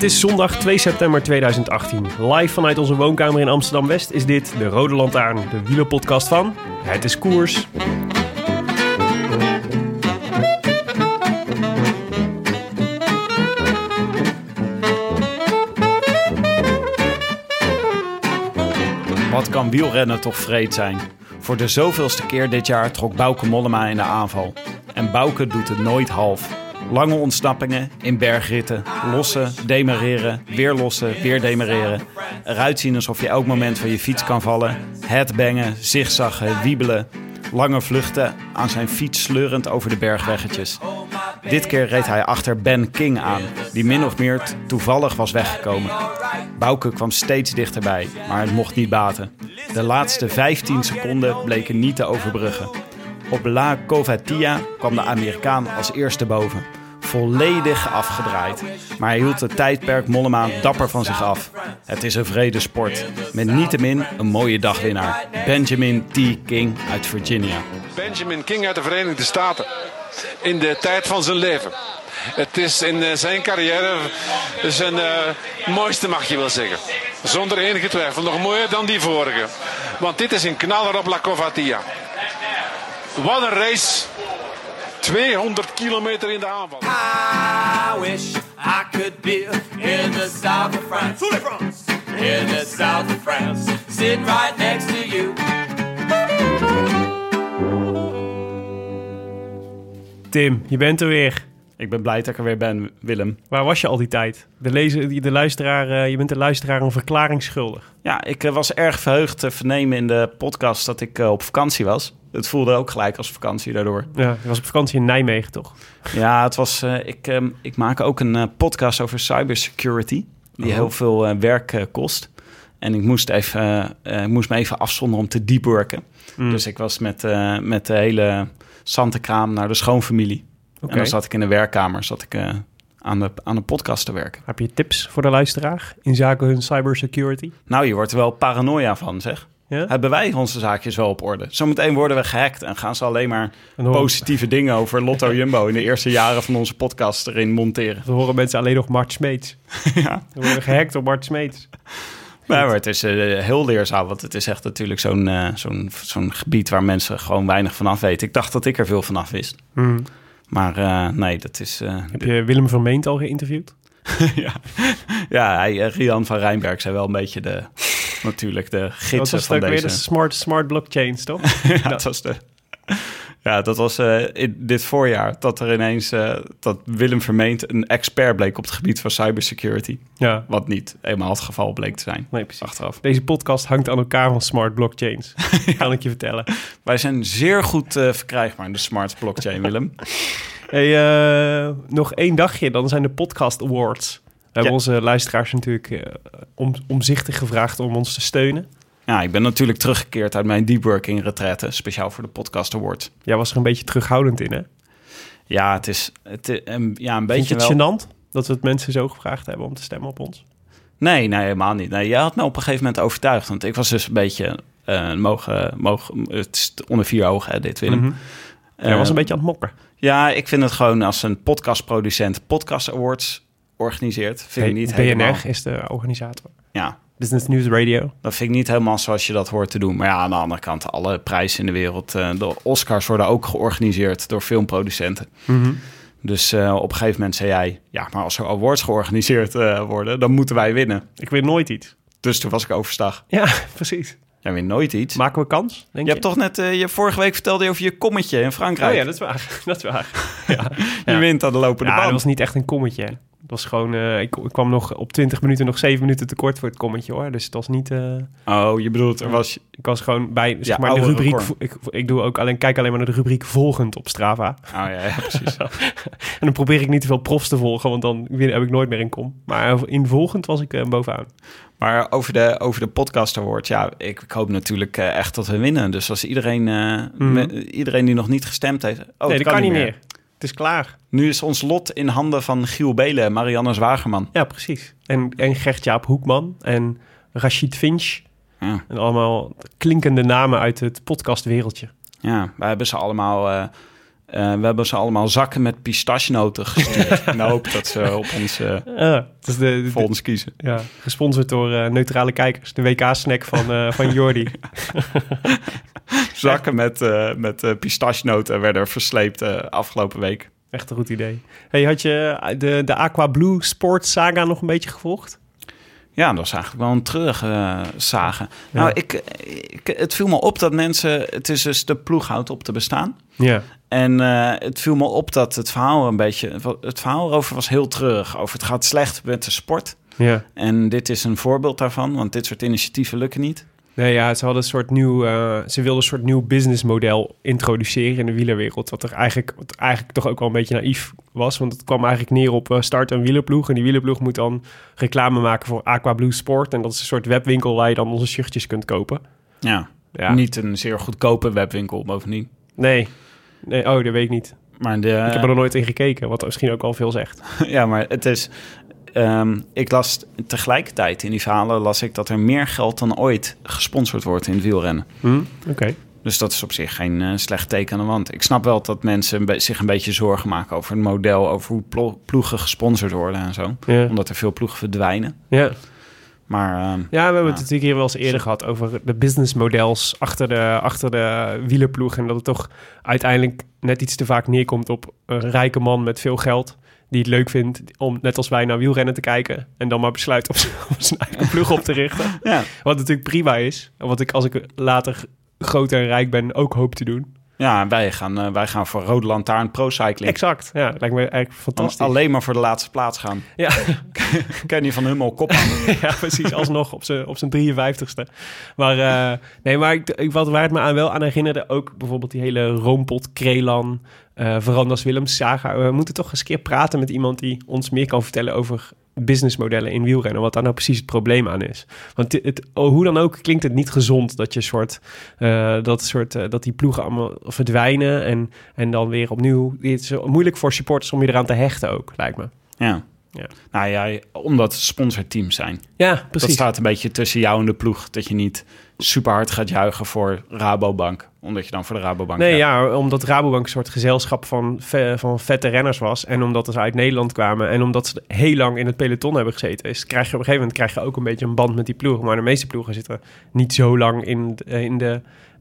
Het is zondag 2 september 2018. Live vanuit onze woonkamer in Amsterdam-West is dit de Rode Lantaarn, de wielerpodcast van Het is Koers. Wat kan wielrennen toch vreed zijn? Voor de zoveelste keer dit jaar trok Bouke Mollema in de aanval. En Bouke doet het nooit half. Lange ontsnappingen in bergritten, lossen, demereren, weer lossen, weer demereren. Eruit zien alsof je elk moment van je fiets kan vallen. Headbangen, zigzaggen, wiebelen. Lange vluchten aan zijn fiets sleurend over de bergweggetjes. Dit keer reed hij achter Ben King aan, die min of meer toevallig was weggekomen. Bouke kwam steeds dichterbij, maar het mocht niet baten. De laatste 15 seconden bleken niet te overbruggen. Op La Covatia kwam de Amerikaan als eerste boven. Volledig afgedraaid. Maar hij hield het tijdperk Mollema dapper van zich af. Het is een vrede sport. Met niettemin een mooie dagwinnaar. Benjamin T. King uit Virginia. Benjamin King uit de Verenigde Staten. In de tijd van zijn leven. Het is in eh, zijn carrière zijn uh, mooiste, mag je wel zeggen. Zonder enige twijfel. Nog mooier dan die vorige. Want dit is een knaller op La Covatia. Wat een race. 200 kilometer in de aanval. I wish I could be in the south of France. In the south of France. Sitting right next to you. Tim, je bent er weer. Ik ben blij dat ik er weer ben, Willem. Waar was je al die tijd? De, lezer, de luisteraar, eh, je bent de luisteraar een verklaring schuldig. Ja, ik eh, was erg verheugd te vernemen in de podcast dat ik eh, op vakantie was. Het voelde ook gelijk als vakantie daardoor. Ja, je was op vakantie in Nijmegen, toch? Ja, het was. ik, ehm, ik maak ook een podcast over cybersecurity. Die Oh. heel veel werk kost. En ik moest, even, moest me even afzonderen om te deepworken. Mm. Dus ik was met, met de hele Santekraam naar de schoonfamilie. En dan zat ik in de werkkamer zat ik, eh, aan, de, aan de podcast te werken. Heb je tips voor de luisteraar in zaken hun cybersecurity? Nou, je wordt er wel paranoia van, zeg. Ja? Hebben wij onze zaakjes wel op orde? Zometeen worden we gehackt en gaan ze alleen maar positieve dingen over Lotto Jumbo in de eerste jaren van onze podcast erin monteren. dan horen mensen alleen nog Mart Smeets. ja. We worden gehackt door Mart Smeets. Maar, maar het is eh, heel leerzaam, want het is echt natuurlijk zo'n eh, zo'n zo'n gebied waar mensen gewoon weinig vanaf weten. Ik dacht dat ik er veel vanaf wist. Mm. Maar eh, nee, dat is... eh, Heb je Willem Vermeend al geïnterviewd? ja, ja hij, eh, Rian van Rijnberg zijn wel een beetje de... Natuurlijk de Dat gidsen was van ook weer de smart, smart blockchains, toch? ja, dat was de... Ja, dat was eh, in dit voorjaar dat er ineens eh, dat Willem Vermeend een expert bleek op het gebied van cybersecurity. Ja, Wat niet helemaal het geval bleek te zijn. nee, precies. Achteraf. Deze podcast hangt aan elkaar van smart blockchains. Kan ik je vertellen. Wij zijn zeer goed eh, verkrijgbaar in de smart blockchain, Willem. Hey, nog één dagje, dan zijn de Podcast Awards. We hebben Ja. onze luisteraars natuurlijk om, omzichtig gevraagd om ons te steunen. Ja, ik ben natuurlijk teruggekeerd uit mijn deep working retraite, speciaal voor de Podcast Award. Jij was er een beetje terughoudend in, hè? Ja, het is het, is, een- ja, een Vind beetje je het wel... gênant dat we het mensen zo gevraagd hebben om te stemmen op ons? Nee, nee, helemaal niet. Nee, jij had me op een gegeven moment overtuigd, want ik was dus een beetje eh, mogen, mogen, het is onder vier ogen, hè, dit Willem. Jij Eh, was een beetje aan het mokken. Ja, ik vind het gewoon als een podcastproducent podcast awards organiseert, vind ik niet BNR helemaal. is de organisator. Ja, Business News Radio. dat vind ik niet helemaal zoals je dat hoort te doen. Maar ja, aan de andere kant, alle prijzen in de wereld, eh, de Oscars worden ook georganiseerd door filmproducenten. Mhm. Dus eh, op een gegeven moment zei jij... ja, maar als er awards georganiseerd eh, worden... dan moeten wij winnen. Ik weet nooit iets. Dus toen was ik overstag. Ja, precies. Jij wint nooit iets. Maken we kans, denk je hebt toch net... je vorige week vertelde je over je kommetje in Frankrijk. Oh ja, dat is waar. Dat is waar. Ja, Je ja. wint aan de lopende Ja, band. dat was niet echt een kommetje. Het was gewoon... eh, ik, ik kwam nog op 20 minuten nog 7 minuten tekort voor het kommetje, hoor. Dus het was niet... eh, Oh, je bedoelt, er was... ik was gewoon bij, zeg Ja, maar, de rubriek... Ik, ik doe ook alleen, kijk alleen maar naar de rubriek volgend op Strava. Oh ja, ja precies. En dan probeer ik niet te veel profs te volgen, want dan heb ik nooit meer een kom. Maar in volgend was ik eh, bovenaan. Maar over de, over de podcast award, ja, ik, ik hoop natuurlijk echt dat we winnen. Dus als iedereen, me- iedereen die nog niet gestemd heeft... Oh, Mhm. nee, dat kan niet meer. Het is klaar. Nu is ons lot in handen van Giel Belen en Marianne Zwagerman. Ja, precies. En, en Gert-Jaap Hoekman en Rashid Finch. Ja, En allemaal klinkende namen uit het podcastwereldje. ja wij hebben ze allemaal... eh, eh, we hebben ze allemaal zakken met pistachenoten gestuurd. in de hoop dat ze op ons, de- voor ons kiezen. ja, gesponsord door eh, Neutrale Kijkers. De WK-snack van, van Jordi. Zakken met, met pistachenoten werden versleept afgelopen week. Echt een goed idee. Hey, had je de, de Aqua Blue Sports saga nog een beetje gevolgd? Ja, dat was eigenlijk wel een terug eh zagen. Nou, ik, ik, het viel me op dat mensen... Het is dus de ploeg houdt op te bestaan. Ja. En eh, het viel me op dat het verhaal een beetje... Het verhaal erover was heel treurig. Over het gaat slecht met de sport. Ja. En dit is een voorbeeld daarvan. Want dit soort initiatieven lukken niet. Nee, ja, ze hadden een soort nieuw, eh, ze wilden een soort nieuw businessmodel introduceren in de wielerwereld. Wat er eigenlijk, wat eigenlijk toch ook wel een beetje naïef was. Want het kwam eigenlijk neer op eh, start een wielerploeg. En die wielerploeg moet dan reclame maken voor Aqua Blue Sport. En dat is een soort webwinkel waar je dan onze shirtjes kunt kopen. Ja. Ja. Niet een zeer goedkope webwinkel bovendien. Nee. nee. Oh, dat weet ik niet. Maar de, Ik heb er nog nooit in gekeken, wat misschien ook al veel zegt. ja, maar het is... ehm, ik las tegelijkertijd in die verhalen las ik dat er meer geld dan ooit gesponsord wordt in het wielrennen. Hm? Oké. Dus dat is op zich geen eh, slecht teken aan de wand. Ik snap wel dat mensen be- zich een beetje zorgen maken over het model, over hoe plo- ploegen gesponsord worden en zo. Ja. Omdat er veel ploegen verdwijnen. Ja. Maar ehm, Ja, we hebben Ja. het natuurlijk hier wel eens eerder gehad over de businessmodels achter de, achter de wielerploeg. En dat het toch uiteindelijk net iets te vaak neerkomt op een rijke man met veel geld. Die het leuk vindt om, net als wij, naar wielrennen te kijken. En dan maar besluit om, om zijn eigen ploeg op te richten. ja. Wat natuurlijk prima is. En wat ik als ik later groot en rijk ben ook hoop te doen. Ja, wij gaan, eh, wij gaan voor Rode Lantaarn Pro Cycling. Exact. Ja, lijkt me eigenlijk fantastisch. Alleen maar voor de laatste plaats gaan. Ja. Kenny van Hummel, kop aan. ja, precies. Alsnog op zijn op zijn 53ste. Maar eh, nee, maar ik, ik, wat waar het me aan wel aan herinnerde, ook bijvoorbeeld die hele Roompot, Krelan, eh Verandas Willems saga. We moeten toch eens een keer praten met iemand die ons meer kan vertellen over businessmodellen in wielrennen. Wat daar nou precies het probleem aan is. Want het, oh, hoe dan ook klinkt het niet gezond dat je soort, eh, dat, soort eh, dat die ploegen allemaal verdwijnen en, en dan weer opnieuw. Het is moeilijk voor supporters om je eraan te hechten ook, lijkt me. Ja. Ja. Nou ja, omdat ze sponsorteams zijn. Ja, Dat precies. staat een beetje tussen jou en de ploeg. Dat je niet super hard gaat juichen voor Rabobank. Omdat je dan voor de Rabobank Nee, hebt. ja, omdat Rabobank een soort gezelschap van, van vette renners was. En omdat ze uit Nederland kwamen. En omdat ze heel lang in het peloton hebben gezeten. Is, krijg je op een gegeven moment krijg je ook een beetje een band met die ploeg. Maar de meeste ploegen zitten niet zo lang in, de- in de...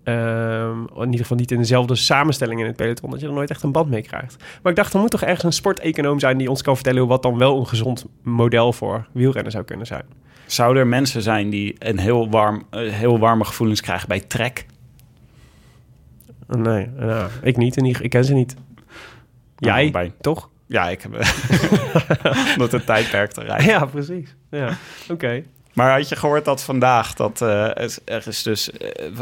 ehm, in ieder geval niet in dezelfde samenstelling in het peloton. Dat je er nooit echt een band mee krijgt. Maar ik dacht, er moet toch ergens een sporteconoom zijn... die ons kan vertellen wat dan wel een gezond model voor wielrennen zou kunnen zijn. Zouden er mensen zijn die een heel, warm, eh, heel warme gevoelens krijgen bij trek? Nee, nou, ik niet. En ik ken ze niet. Jij, Nou, bij- toch? Ja, ik heb... Omdat het tijdperk te rijden. Ja, precies. Ja, oké. Maar had je gehoord dat vandaag dat eh, het- er is dus eh,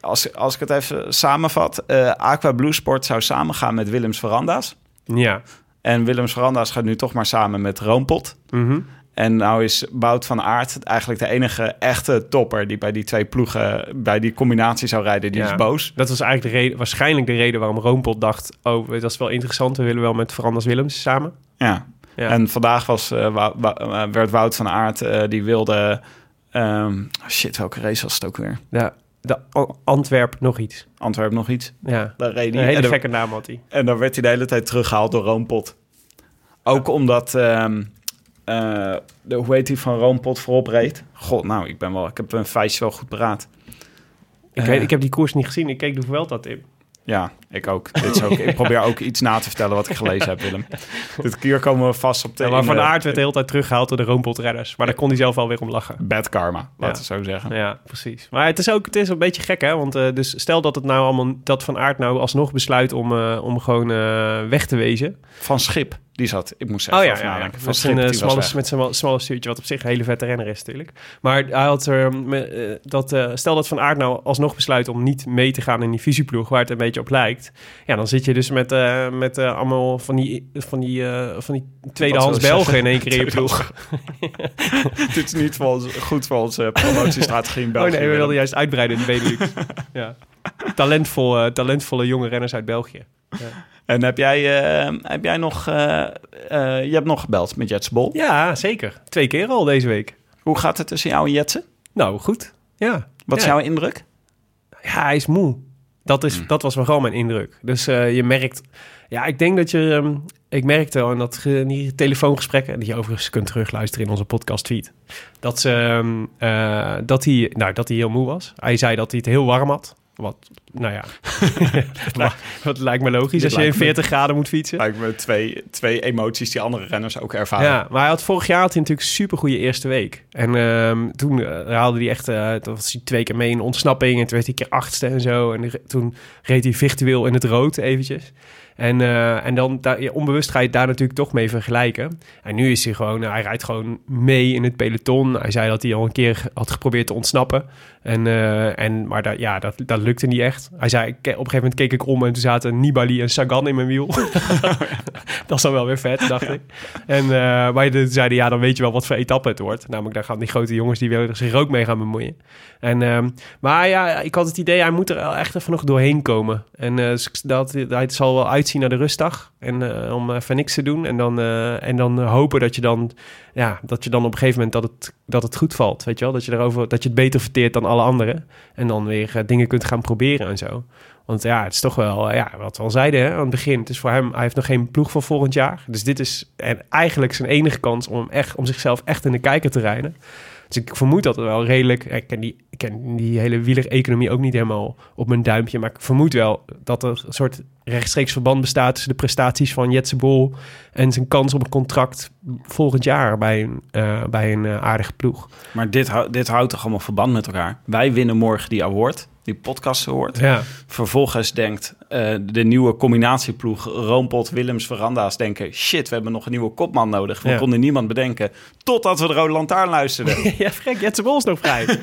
als, als ik het even samenvat, eh Aqua Blue Sport zou samengaan met Willems Veranda's. Ja. En Willems Veranda's gaat nu toch maar samen met Roompot. Mhm. En nou is Bout van Aert eigenlijk de enige echte topper die bij die twee ploegen, bij die combinatie zou rijden. Die Ja. is boos. Dat was eigenlijk de reden, waarschijnlijk de reden waarom Roompot dacht... oh, dat is wel interessant, we willen wel met Veranders Willems samen. Ja. Ja. En vandaag was, eh, eh, werd Wout van Aert, eh, die wilde... ehm, shit, welke race was het ook weer? Ja, de Antwerp nog iets. Antwerpen nog iets. Ja, Daar reed een hij. hele gekke naam had hij. En dan werd hij de hele tijd teruggehaald door Roompot. Ook omdat, ehm, eh, de, hoe heet die van Roompot voorop reed? God, nou, ik ben wel, ik heb een feitje wel goed paraat. Ik, weet, ik heb die koers niet gezien, ik keek de Vuelta, Tim. Ja, ik ook. Dit is ook. Ik probeer ook iets na te vertellen wat ik gelezen heb, Willem. Dit keer komen we vast op de... Ja, maar Van de- Aert werd de hele tijd teruggehaald door de roompotrenners. Maar daar kon hij zelf alweer om lachen. Bad karma, laten we zo zeggen. Ja, precies. Maar het is ook het is een beetje gek, hè? Want eh, dus stel dat het nou allemaal dat Van Aert nou alsnog besluit om, eh, om gewoon eh, weg te wezen. Van Schip, die zat... Ik moest even Oh ja, ja, ja. Van Met zijn, eh, smalle, met zijn smalle stuurtje, wat op zich een hele vette renner is natuurlijk. Maar hij had er, me- eh, dat, eh, stel dat Van Aert nou alsnog besluit om niet mee te gaan in die visieploeg, waar het een beetje op lijkt. Ja, dan zit je dus met, met allemaal van die, van die, van die tweedehands Belgen in één keer in je ploeg. Dit is niet voor ons, goed voor onze promotiestrategie in Oh België. nee, we wilden juist uitbreiden in de Benelux. ja. Talentvol, talentvolle jonge renners uit België. En heb jij, eh, heb jij nog... eh, eh, je hebt nog gebeld met Jets Bol. Ja, zeker. Twee keer al deze week. Hoe gaat het tussen jou en Jetsen? Nou, goed. Ja. Wat is jouw indruk? Ja, hij is moe. Dat, is, dat was vooral mijn indruk. Dus eh, je merkt... Ja, ik denk dat je... ehm, ik merkte al in, dat, in die telefoongesprekken... die je overigens kunt terugluisteren in onze podcast feed... dat, ze, ehm, eh, dat, hij, nou, dat hij heel moe was. Hij zei dat hij het heel warm had. Wat, nou ja... wat lijkt me logisch als je in lijkt me- 40 graden moet fietsen. Lijkt me twee, twee emoties die andere renners ook ervaren. Ja, maar hij had vorig jaar had hij natuurlijk een super goede eerste week. En ehm, toen eh, haalde hij echt, eh, toen was hij twee keer mee in ontsnapping. En toen werd hij een keer achtste en zo. En toen reed hij virtueel in het rood eventjes. En, eh, en dan daar, onbewust ga je het daar natuurlijk toch mee vergelijken. En nu is hij gewoon, hij rijdt gewoon mee in het peloton. Hij zei dat hij al een keer had geprobeerd te ontsnappen. En, eh, en, maar dat, ja, dat, dat lukte niet echt. Hij zei, ik- op een gegeven moment keek ik om en toen zaten Nibali en Sagan in mijn wiel. dat is dan wel weer vet, dacht ik. En, eh, maar toen zeiden, ja, dan weet je wel wat voor etappe het wordt. Namelijk, daar gaan die grote jongens die willen zich ook mee gaan bemoeien. En, ehm, maar ja, ik had het idee, hij moet er wel echt even nog doorheen komen. En ik- dat, hij zal wel uitzien naar de rustdag. En om even niks te doen. En dan, en dan hopen dat je dan, ja, dat je dan op een gegeven moment dat het, dat het goed valt. Weet je wel? Dat je, erover, dat je het beter verteert dan alle anderen. En dan weer eh, dingen kunt gaan proberen en zo. Want ja, het is toch wel, eh, ja, wat we al zeiden hè, aan het begin. Het is voor hem, hij heeft nog geen ploeg voor volgend jaar. Dus dit is en eigenlijk zijn enige kans om, hem echt, om zichzelf echt in de kijker te rijden. Dus ik vermoed dat wel redelijk... Ik ken die, ik ken die hele wielereconomie ook niet helemaal op mijn duimpje. Maar ik vermoed wel dat er een soort rechtstreeks verband bestaat... tussen de prestaties van Jetse Bol... en zijn kans op een contract volgend jaar bij een, eh, bij een eh, aardige ploeg. Maar dit, dit houdt toch allemaal verband met elkaar? Wij winnen morgen die award, die podcast award. Ja, Vervolgens denkt eh, de nieuwe combinatieploeg Roompot, Willems, Veranda's denken... shit, we hebben nog een nieuwe kopman nodig. We Ja. konden niemand bedenken totdat we de Rode Lantaarn luisterden. ja gek, Jetse Bol is nog vrij.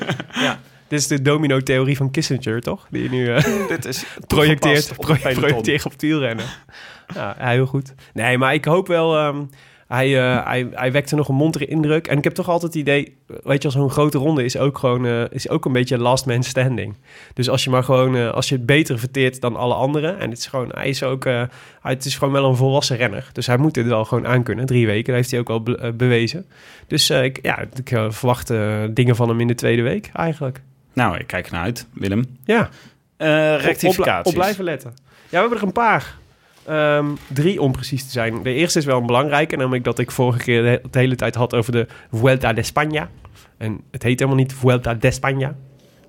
ja. Dit is de domino-theorie van Kissinger, toch? Die je nu... eh, Dit is projecteert, op peloton. projecteert op het wielrennen. Ja, ja, heel goed. Nee, maar ik hoop wel... ehm, hij, eh, hij, hij wekte nog een montere indruk. En ik heb toch altijd het idee... Weet je, als zo'n grote ronde is ook gewoon... eh, is ook een beetje last man standing. Dus als je maar gewoon... eh, als je het beter verteert dan alle anderen... En het is gewoon... Hij is ook... hij, het is gewoon wel een volwassen renner. Dus hij moet dit wel gewoon aankunnen. Drie weken, dat heeft hij ook be- eh, bewezen. Dus ik, ja, ik verwacht dingen van hem in de tweede week eigenlijk. Nou, ik kijk ernaar uit, Willem. Ja, Eh op, rectificaties. op blijven letten. Ja, we hebben er een paar. Ehm, drie om precies te zijn. De eerste is wel een belangrijke, namelijk dat ik vorige keer de, de hele tijd had over de Vuelta de España. En het heet helemaal niet Vuelta de España.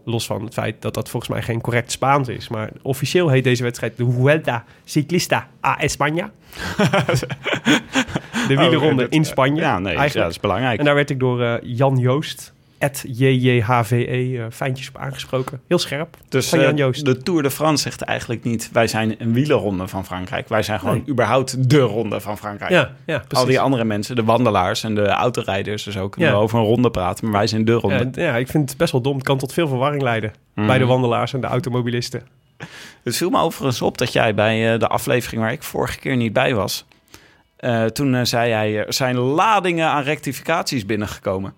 Los van het feit dat dat volgens mij geen correct Spaans is. Maar officieel heet deze wedstrijd de Vuelta Ciclista a España. de wielerronde dat- in Spanje. Ja, nee, ja, dat is belangrijk. En daar werd ik door eh, Jan Joost, JJHVE, eh fijntjes op aangesproken. Heel scherp. Dus van eh, Jan Joost. de Tour de France zegt eigenlijk niet... wij zijn een wielerronde van Frankrijk. Wij zijn gewoon Nee. überhaupt de ronde van Frankrijk. Ja, ja, precies. Al die andere mensen, de wandelaars en de autorijders... dus ook kunnen Ja. we over een ronde praten, maar wij zijn de ronde. Ja, ja, ik vind het best wel dom. Het kan tot veel verwarring leiden Mhm. bij de wandelaars en de automobilisten. Het viel me overigens op dat jij bij eh, de aflevering waar ik vorige keer niet bij was... toen zei jij, er zijn ladingen aan rectificaties binnengekomen.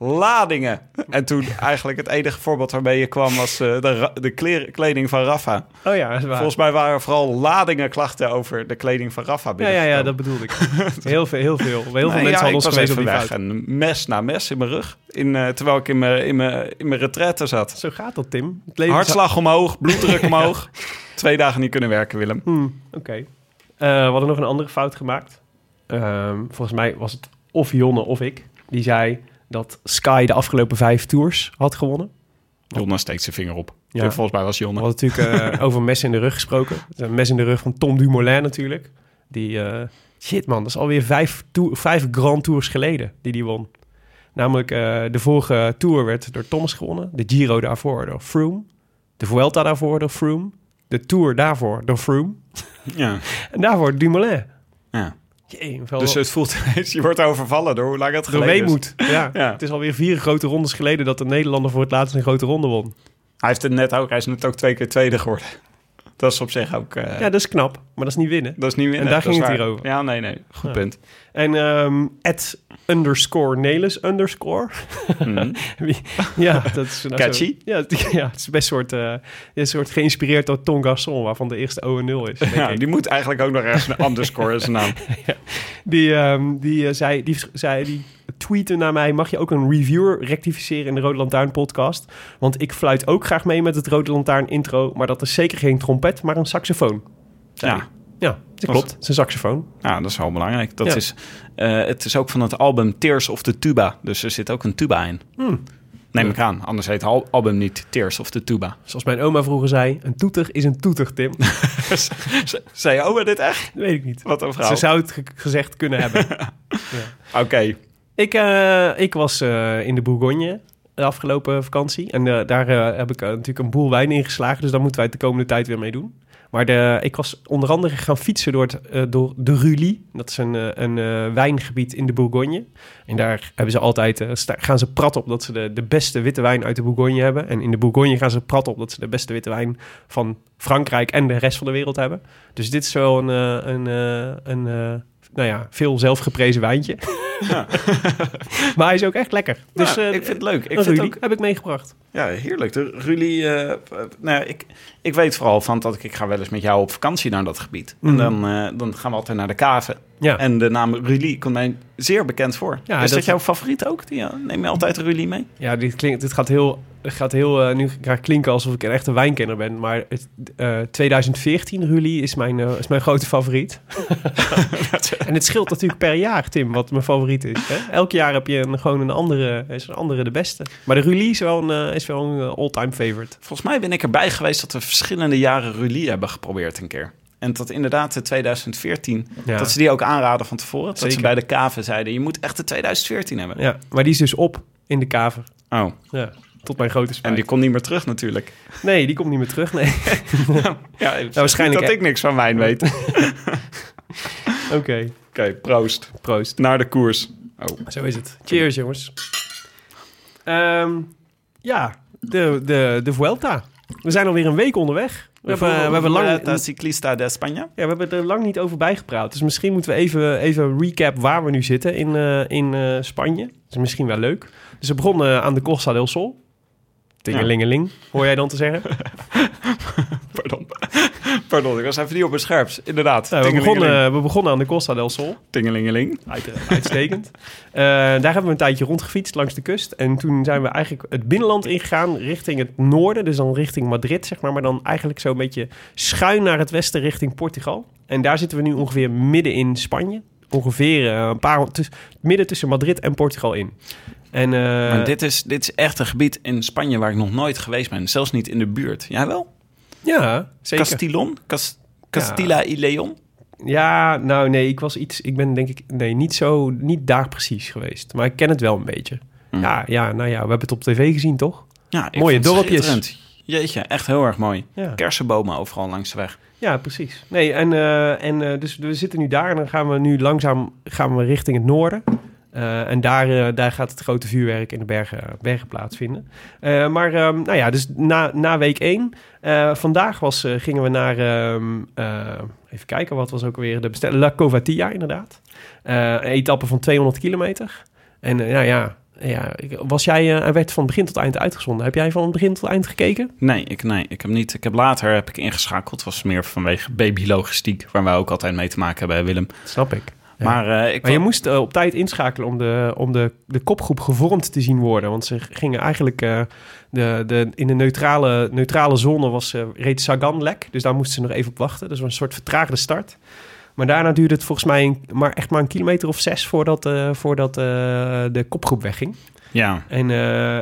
Ladingen! En toen eigenlijk het enige voorbeeld waarmee je kwam was eh, de, de kleren- kleding van Rafa. Oh ja, dat is waar. Volgens mij waren vooral ladingen klachten over de kleding van Rafa ja, ja, binnengekomen. ja, dat bedoelde ik. Heel veel, heel veel. Heel veel Nee, mensen ja, hadden ons geweest op die weg. En mes na mes in mijn rug. In, eh, terwijl ik in mijn, in mijn, in mijn retraite zat. Zo gaat dat, Tim. Hartslag omhoog, bloeddruk omhoog. Twee dagen niet kunnen werken, Willem. Hmm, Oké. Eh, we hadden nog een andere fout gemaakt. Ehm, volgens mij was het of Jonne of ik. Die zei dat Sky de afgelopen vijf tours had gewonnen. Jonna steekt zijn vinger op. Ja. Volgens mij was We Jonne. hadden natuurlijk eh, over mes in de rug gesproken. Is Een mes in de rug van Tom Dumoulin natuurlijk. Die, eh, shit man, dat is alweer vijf, vijf Grand Tours geleden die die won. Namelijk eh, de vorige Tour werd door Thomas gewonnen. De Giro daarvoor door Froome. De Vuelta daarvoor door Froome. De Tour daarvoor door Froome. Ja. En daarvoor Dumoulin. ja. Jee, wel Dus het voelt je wordt overvallen door hoe lang het geleden is. weemoed. Ja. Ja. Het is alweer vier grote rondes geleden dat de Nederlander voor het laatst een grote ronde won. Hij heeft het net ook, hij is net ook twee keer tweede geworden. Dat is op zich ook, eh, Ja, dat is knap, maar dat is niet winnen. dat is niet winnen. En daar ging het waar. hier over. Ja, nee, nee. Goed Ja. punt. En at underscore Nelis underscore. Mhm. Ja, dat is nou Catchy. Zo, ja, het- ja, het is best soort, eh, een soort geïnspireerd door Ton waarvan de eerste O en 0 is. denk Ja, ik. die moet eigenlijk ook nog ergens een underscore in zijn naam. Die, ehm, die, eh, zei, die, zei, die tweette naar mij, mag je ook een reviewer rectificeren in de Rode Lantaarn podcast? Want ik fluit ook graag mee met het Rode Lantaarn intro, maar dat is zeker geen trompet, maar een saxofoon. Ja. Ja, dat klopt. Het is een saxofoon. Ja, dat is wel belangrijk. Dat Ja. is, eh, het is ook van het album Tears of the Tuba. Dus er zit ook een tuba in. Hmm. Neem ik aan. Anders heet het al- album niet Tears of the Tuba. Zoals mijn oma vroeger zei, een toeter is een toeter, Tim. Zei je oma dit echt? Dat weet ik niet. Wat een vrouw. Ze zou het ge- gezegd kunnen hebben. Oké. Ik, eh, ik was eh, in de Bourgogne de afgelopen vakantie. En daar heb ik natuurlijk een boel wijn ingeslagen. Dus daar moeten wij het de komende tijd weer mee doen. Maar de, ik was onder andere gaan fietsen door, het, eh, door de Rulie. Dat is een, eh, een eh, wijngebied in de Bourgogne. En daar hebben ze altijd, gaan ze prat op dat ze de, beste witte wijn uit de Bourgogne hebben. En in de Bourgogne gaan ze prat op dat ze de beste witte wijn van Frankrijk en de rest van de wereld hebben. Dus dit is wel een, een, een nou ja, veel zelfgeprezen wijntje. maar hij is ook echt lekker. Dus eh, ik vind het leuk. Ik vind ook, heb ik meegebracht. ja, heerlijk. De Rulie, eh, eh, nou, ja, ik, ik weet vooral van dat ik, ik ga wel eens met jou op vakantie naar dat gebied. Mhm. En dan, eh, dan gaan we altijd naar de kaven. Ja. En de naam Rulie komt mij zeer bekend voor. Ja, is dat, dat- jouw favoriet ook? Die, ja, neem je altijd Rulie mee? Ja, dit, klinkt, dit gaat heel, gaat heel eh, nu ga ik klinken alsof ik een echte wijnkenner ben. Maar het, eh, 2014 Rulie is mijn, eh, is mijn grote favoriet. en het scheelt natuurlijk per jaar, Tim, wat mijn favoriet is. Hè? Elk jaar heb je een, gewoon een andere, is een andere de beste. Maar de Rulie is wel een, eh, is wel een eh, all-time favorite. Volgens mij ben ik erbij geweest dat we verschillende jaren Rulie hebben geprobeerd een keer. En dat inderdaad in 2014, Ja. dat ze die ook aanraden van tevoren. Dat ze bij de kaven zeiden, je moet echt de 2014 hebben. Ja, maar die is dus op in de kaver. Oh, Ja, tot mijn grote en spijt. die komt niet meer terug natuurlijk. Nee, die komt niet meer terug, nee. Ja, waarschijnlijk- waarschijnlijk dat ik niks van wijn weet. Oké, Oké, proost. proost. Naar de koers. Oh. Zo is het. Cheers, jongens. Ehm, ja, de, de, de Vuelta. We zijn alweer een week onderweg. We, hebben, we, hebben lang, Vuelta Ciclista de España. ja, we hebben er lang niet over bijgepraat. Dus misschien moeten we even, even recap waar we nu zitten in, eh, in eh, Spanje. Dat is misschien wel leuk. Dus we begonnen aan de Costa del Sol. Tingelingeling, hoor jij dan te zeggen? Pardon. Ik was even niet op mijn scherps. Inderdaad. Nou, we, begonnen, we begonnen aan de Costa del Sol. Tingelingeling. Uit- Uitstekend. Eh, daar hebben we een tijdje rondgefietst langs de kust. En toen zijn we eigenlijk het binnenland ingegaan richting het noorden. Dus dan richting Madrid, zeg maar. Maar dan eigenlijk zo'n beetje schuin naar het westen richting Portugal. En daar zitten we nu ongeveer midden in Spanje. Ongeveer eh, een paar... tuss- midden tussen Madrid en Portugal in. En, eh, Maar dit is, dit is echt een gebied in Spanje waar ik nog nooit geweest ben. Zelfs niet in de buurt. Jij wel? Ja, zeker. Castillon? Cas- Castilla y Leon? Ja, nou nee, ik was iets... Ik ben denk ik... Nee, niet zo... Niet daar precies geweest. Maar ik ken het wel een beetje. Hm. Ja, ja, nou ja, we hebben het op tv gezien, toch? Ja, ik Mooie dorpjes. Jeetje, echt heel erg mooi. Ja. Kersenbomen overal langs de weg. Ja, precies. Nee, en, eh, en eh, dus we zitten nu daar en dan gaan we nu langzaam gaan we richting het noorden. Eh, en daar, eh, daar gaat het grote vuurwerk in de bergen, bergen plaatsvinden. Eh, maar ehm, nou ja, dus na, na week 1. vandaag was, gingen we naar, ehm, eh, even kijken, wat was ook alweer de bestelling? La Covatia inderdaad. Een etappe van 200 kilometer. En nou ja, ja, was jij, eh, werd van begin tot eind uitgezonden. Heb jij van begin tot eind gekeken? Nee, ik, nee, ik heb niet. Ik heb later heb ik ingeschakeld. Het was meer vanwege babylogistiek, waar wij ook altijd mee te maken hebben, Willem. Snap ik. Maar, eh, ik Maar je moest eh, op tijd inschakelen om, de, om de, de kopgroep gevormd te zien worden. Want ze gingen eigenlijk... eh, de, de, in de neutrale, neutrale zone was, reed Sagan lek. Dus daar moesten ze nog even op wachten. Dus was een soort vertraagde start. Maar daarna duurde het volgens mij een- maar echt maar een kilometer of zes voordat, voordat de kopgroep wegging. Ja. En,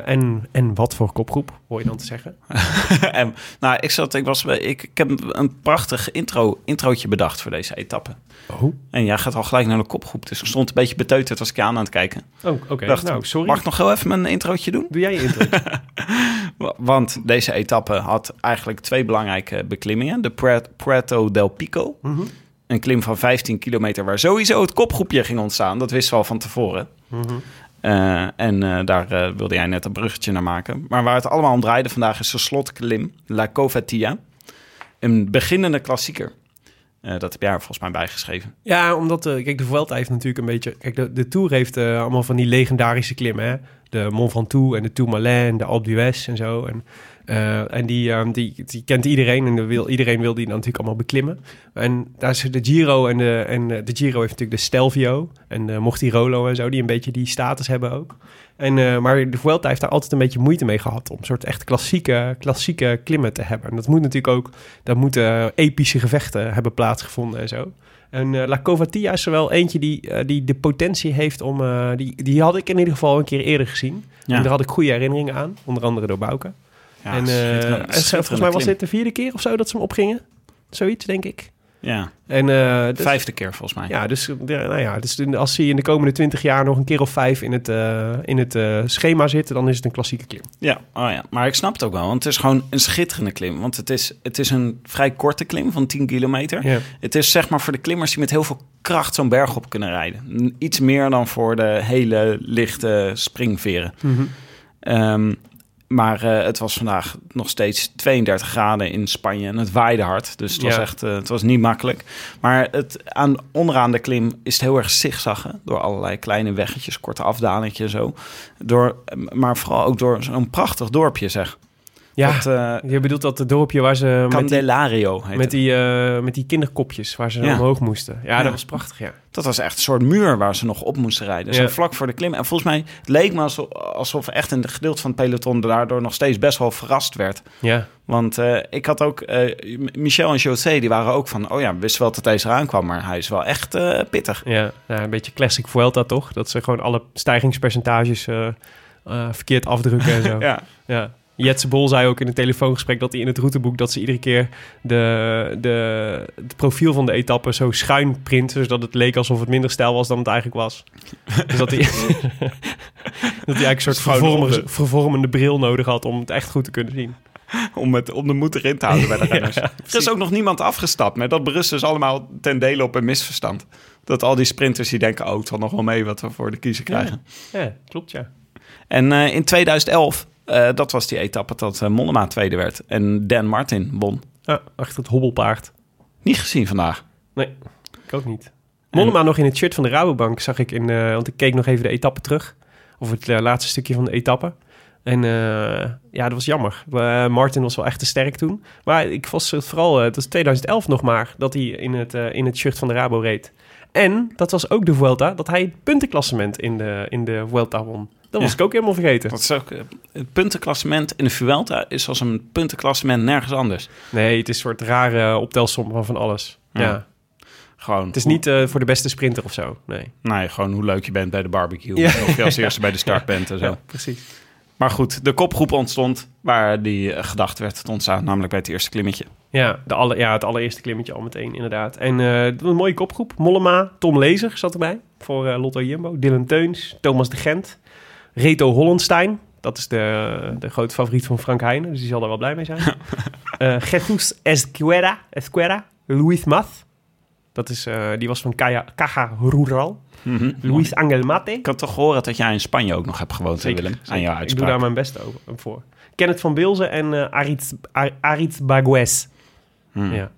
en, en wat voor kopgroep, hoor je dan te zeggen? en, nou, ik, zat, ik, was, ik heb een prachtig intro, introotje bedacht voor deze etappe. Oh, En jij gaat al gelijk naar de kopgroep. Dus ik stond een beetje beteuterd als ik je aan aan het kijken. oh oké. Dacht, Nou, sorry. Mag ik nog heel even mijn introotje doen? Doe jij je intro? Wa- Want deze etappe had eigenlijk twee belangrijke beklimmingen. De Prato del Pico. Mhm. Een klim van 15 kilometer waar sowieso het kopgroepje ging ontstaan. Dat wisten we al van tevoren. Mhm. Eh, en eh, daar eh, wilde jij net een bruggetje naar maken. Maar waar het allemaal om draaide vandaag is de slotklim, La Covatia. Een beginnende klassieker. Eh, dat heb jij er volgens mij bijgeschreven. Ja, omdat, eh, kijk, de Vuelta heeft natuurlijk een beetje... Kijk, de, de Tour heeft eh, allemaal van die legendarische klimmen, hè. De Mont Ventoux en de Tourmalet, de Alpe d'Huez en zo. En, eh, en die, eh, die, die kent iedereen en wil, iedereen wil die natuurlijk allemaal beklimmen. En daar is de Giro en de, en eh, de Giro heeft natuurlijk de Stelvio en de Mortirolo en zo, die een beetje die status hebben ook. En, eh, maar de Vuelta heeft daar altijd een beetje moeite mee gehad om een soort echt klassieke, klassieke klimmen te hebben. En dat moet natuurlijk ook, daar moeten epische gevechten hebben plaatsgevonden en zo. En eh, La Covatia is er wel eentje die, eh, die de potentie heeft om... eh, die, die had ik in ieder geval een keer eerder gezien. Ja. En daar had ik goede herinneringen aan. Onder andere door Bouke. Ja, en en volgens mij was dit de vierde keer of zo dat ze hem opgingen. Zoiets, denk ik. Ja, En, eh, dus- vijfde keer volgens mij. Ja, dus, eh, nou ja, dus als hij in de komende twintig jaar nog een keer of vijf in het, eh, in het eh, schema zit... dan is het een klassieke klim. Ja, oh ja, maar ik snap het ook wel. Want het is gewoon een schitterende klim. Want het is, het is een vrij korte klim van 10 kilometer. Ja. Het is zeg maar voor de klimmers die met heel veel kracht zo'n berg op kunnen rijden. Iets meer dan voor de hele lichte springveren. Ehm, maar eh, het was vandaag nog steeds 32 graden in Spanje en het waaide hard. Dus het was Ja. echt eh, het was niet makkelijk. Maar het, aan, onderaan de klim is het heel erg zigzaggen. Door allerlei kleine weggetjes, korte afdalingjes en zo. Door, maar vooral ook door zo'n prachtig dorpje zeg. Ja, Dat, eh, je bedoelt dat het dorpje waar ze... met die, Candelario met die, eh, met die kinderkopjes waar ze Ja. omhoog moesten. Ja, Ja. dat was prachtig, ja. Dat was echt een soort muur waar ze nog op moesten rijden. Zo Ja. vlak voor de klim. En volgens mij het leek me alsof, alsof echt een gedeelte van het peloton daardoor nog steeds best wel verrast werd. Ja, Want eh, ik had ook, Michel en José, die waren ook van, oh ja, we wisten wel dat deze eraan kwam, maar hij is wel echt pittig. Ja, nou, een beetje classic Vuelta toch? Dat ze gewoon alle stijgingspercentages verkeerd afdrukken en zo. Ja. ja. Jetse Bol zei ook in een telefoongesprek dat hij in het routeboek... dat ze iedere keer de, de, het profiel van de etappe zo schuin printen... zodat het leek alsof het minder stijl was dan het eigenlijk was. dus dat hij, dat hij eigenlijk een soort vervormende, vervormende bril nodig had... om het echt goed te kunnen zien. Om, het, om de moed erin te houden bij de renners. er is ook nog niemand afgestapt, maar dat berust dus allemaal ten dele op een misverstand. Dat al die sprinters die denken, oh, het valt nog wel mee wat we voor de kiezer krijgen. Ja, klopt ja. En eh, in 2011, eh, dat was die etappe dat Mollema tweede werd. En Dan Martin won. ja. Achter het hobbelpaard. Niet gezien vandaag. Nee, ik ook niet. Mollema nog in het shirt van de Rabobank zag ik in, eh, want ik keek nog even de etappe terug. Of het laatste stukje van de etappe. En ja, dat was jammer. Martin was wel echt te sterk toen. Maar ik was het vooral, het was 2011 nog maar, dat hij in het, in het shirt van de Rabo reed. En dat was ook de Vuelta, dat hij het puntenklassement in de, in de Vuelta won. Dat was Ja. ik ook helemaal vergeten. Dat is ook, eh, het puntenklassement in de Vuelta is als een puntenklassement nergens anders. Nee, het is een soort rare optelsom van van alles. Ja. Ja. Gewoon, Het is niet eh, voor de beste sprinter of zo, nee. Nee, gewoon hoe leuk je bent bij de barbecue. Ja. Of je als eerste bij de start bent en zo. Ja, precies. Maar goed, de kopgroep ontstond waar die eh, gedacht werd te ontstaan. Namelijk bij het eerste klimmetje. Ja, de alle, ja, het allereerste klimmetje al meteen, inderdaad. En eh, een mooie kopgroep. Mollema, Tom Lezer zat erbij voor Lotto Jumbo. Dylan Teuns, Thomas de Gent. Reto Hollenstein, dat is de, de grote favoriet van Frank Heijnen. Dus die zal er wel blij mee zijn. Eh Jesus Esquera, Esquera. Luis Math. Dat is, eh, die was van Caja, Caja Rural. Luis Angel Mate. Ik had toch gehoord dat jij in Spanje ook nog hebt gewoond, Willem? Aan jouw Ik doe uitspraak. daar mijn best over, voor. Kenneth van Bilzen en eh Aritz, Ar- Aritz Bagues. Hmm. Ja.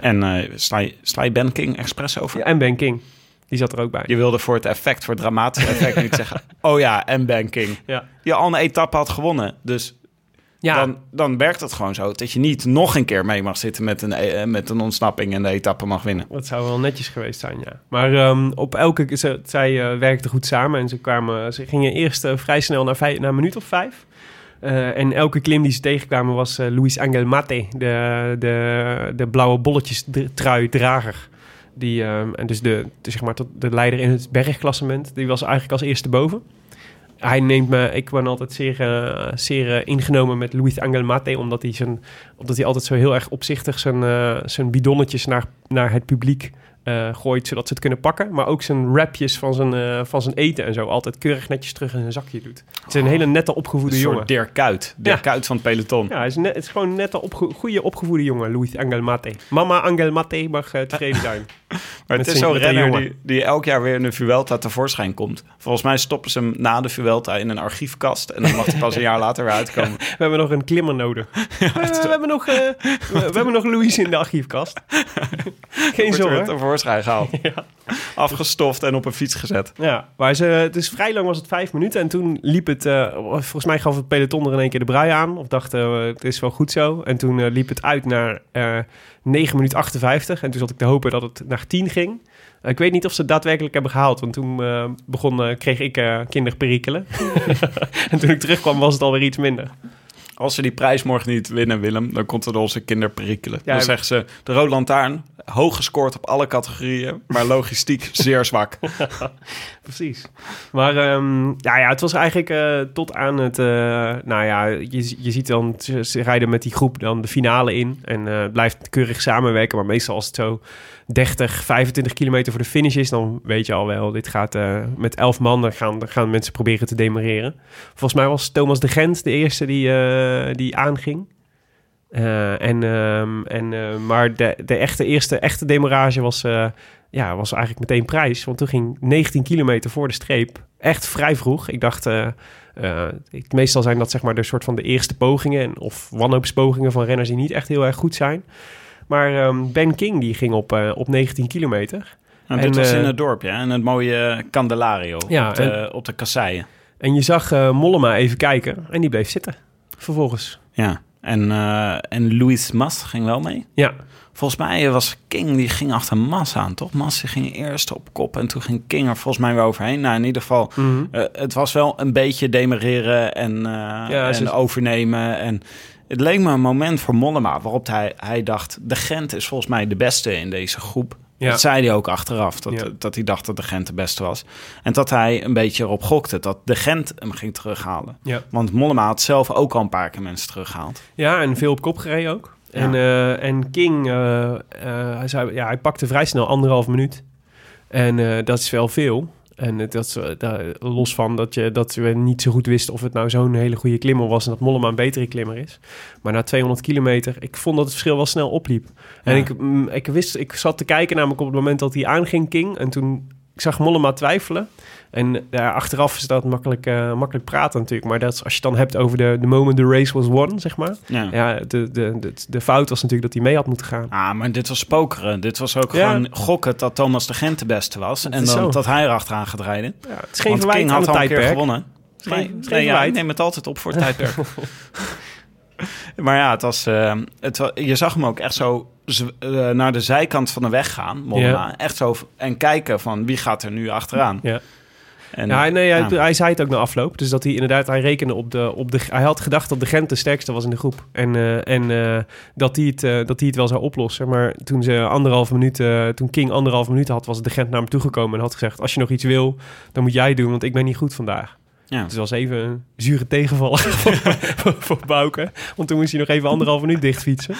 En eh sla, je, sla je Ben King expres over? ja. En Ben King. Die zat er ook bij. Je wilde voor het effect, voor het dramatische effect niet zeggen... Oh ja, en Ben King. Ja. Je al een etappe had gewonnen. Dus Ja, dan, dan werkt het gewoon zo. Dat je niet nog een keer mee mag zitten met een, eh, met een ontsnapping... en de etappe mag winnen. dat zou wel netjes geweest zijn, ja. Maar ehm, op elke... Ze, zij eh, werkten goed samen en ze, kwamen, ze gingen eerst eh, vrij snel naar, vijf, naar een minuut of vijf. En elke klim die ze tegenkwamen was eh, Luis Angel Mate, de, de, de blauwe bolletjes trui drager. Die, ehm, en dus de, de, zeg maar, de leider in het bergklassement, die was eigenlijk als eerste boven. Hij neemt me, ik ben altijd zeer, eh, zeer eh, ingenomen met Luis Angel Mate, omdat hij, zijn, omdat hij altijd zo heel erg opzichtig zijn, eh, zijn bidonnetjes naar, naar het publiek eh, gooit, zodat ze het kunnen pakken. Maar ook zijn rapjes van zijn, eh, van zijn eten en zo altijd keurig netjes terug in zijn zakje doet. Het is een hele nette opgevoede Een jongen. Dirk Kuyt. Dirk Ja. Kuyt van het peloton. Ja, hij is, net, het is gewoon een nette, opge goede opgevoede jongen, Luis Angel Mate. Mama Angel Mate mag eh, tevreden zijn. Maar het is zo'n renner die, die elk jaar weer in de Vuelta tevoorschijn komt. Volgens mij stoppen ze hem na de Vuelta in een archiefkast. En dan mag hij pas een jaar later weer uitkomen. We hebben nog een klimmer nodig. We, hebben nog, we, we hebben nog Louis in de archiefkast. Geen zorgen. Tevoorschijn gehaald. Afgestoft en op een fiets gezet. Ja, maar ze, het is vrij lang was het vijf minuten. En toen liep het, eh, volgens mij gaf het peloton er in één keer de brui aan. Of dacht, eh, het is wel goed zo. En toen eh, liep het uit naar eh 9 minuten 58. En toen zat ik te hopen dat het naar 10 ging. Ik weet niet of ze het daadwerkelijk hebben gehaald. Want toen begon, kreeg ik eh kinderperikelen. en toen ik terugkwam was het alweer iets minder. Als ze die prijs morgen niet winnen, Willem, dan komt er door onze kinderperikelen. Ja, dan zeggen ze, de Rode Lantaarn, hoog gescoord op alle categorieën, maar logistiek zeer zwak. Precies. Maar ehm, ja, ja, het was eigenlijk eh, tot aan het... eh, nou ja, je, je ziet dan, ze, rijden met die groep dan de finale in. En eh, het blijft keurig samenwerken. Maar meestal als het zo 30, 25 kilometer voor de finish is... dan weet je al wel, dit gaat eh, met 11 man. Dan gaan, gaan mensen proberen te demareren. Volgens mij was Thomas de Gent de eerste die, eh, die aanging. Eh, en, ehm, en, maar de, de echte, eerste echte demarage was, ja, was eigenlijk meteen prijs. Want toen ging 19 kilometer voor de streep. Echt vrij vroeg. Ik dacht, meestal zijn dat zeg maar de soort van de eerste pogingen. En, of wanhoopspogingen van renners die niet echt heel erg goed zijn. Maar ehm, Ben King die ging op, eh, op 19 kilometer. En En, dit was eh, in het dorpje, hè, in het mooie Candelario, Ja, op, de, op de kasseien. En je zag eh, Mollema even kijken. En die bleef zitten. Vervolgens. Ja, en, eh, en Louis Mas ging wel mee. Ja, Volgens mij was King, die ging achter Mas aan, toch? Mas die ging eerst op kop en toen ging King er volgens mij weer overheen. Nou, in ieder geval, Mhm. eh, het was wel een beetje demereren en, eh, Ja, en overnemen. En het leek me een moment voor Mollema waarop hij, hij dacht... de Gent is volgens mij de beste in deze groep. Ja. Dat zei hij ook achteraf, dat, Ja. dat hij dacht dat de Gent de beste was. En dat hij een beetje erop gokte dat de Gent hem ging terughalen. ja. Want Mollema had zelf ook al een paar keer mensen teruggehaald. Ja, en veel op kop gereden ook. En, eh, en King, eh, eh, hij, zei, ja, hij pakte vrij snel anderhalf minuut. En dat is wel veel. En dat daar- los van dat, je, dat we niet zo goed wisten of het nou zo'n hele goede klimmer was... en dat Mollema een betere klimmer is. Maar na 200 kilometer, ik vond dat het verschil wel snel opliep. En Ja. ik, mm, ik, wist, ik zat te kijken namelijk op het moment dat hij aanging, King. En toen ik zag Mollema twijfelen. En ja, achteraf is dat makkelijk, eh, makkelijk praten natuurlijk. Maar dat is, als je het dan hebt over de, de moment the race was won, zeg maar... Ja. Ja, de, de, de, de fout was natuurlijk dat hij mee had moeten gaan. Ah, maar dit was pokeren. Dit was ook Ja. gewoon gokken dat Thomas de Gent de beste was. en dan zo. dat hij erachteraan gaat rijden. Ja, het is geen Want King had al een keer gewonnen. Nee, nee, ja, ik neem het altijd op voor het tijdperk. maar ja, het was, eh, het je zag hem ook echt zo eh, naar de zijkant van de weg gaan, Mollema. Echt zo en kijken van wie gaat er nu achteraan. Ja. En, Ja, nee, hij, ja. hij zei het ook na afloop. Dus dat hij inderdaad, hij rekende op de, op de... Hij had gedacht dat de Gent de sterkste was in de groep. En, eh, en eh, dat, hij het, dat hij het wel zou oplossen. Maar toen ze anderhalf minuut, toen King anderhalf minuut had, was de Gent naar hem toegekomen en had gezegd: Als je nog iets wil, dan moet jij doen, want ik ben niet goed vandaag. Ja. Het was even een zure tegenvaller voor, voor, Bouke. Want toen moest hij nog even anderhalf minuut dichtfietsen.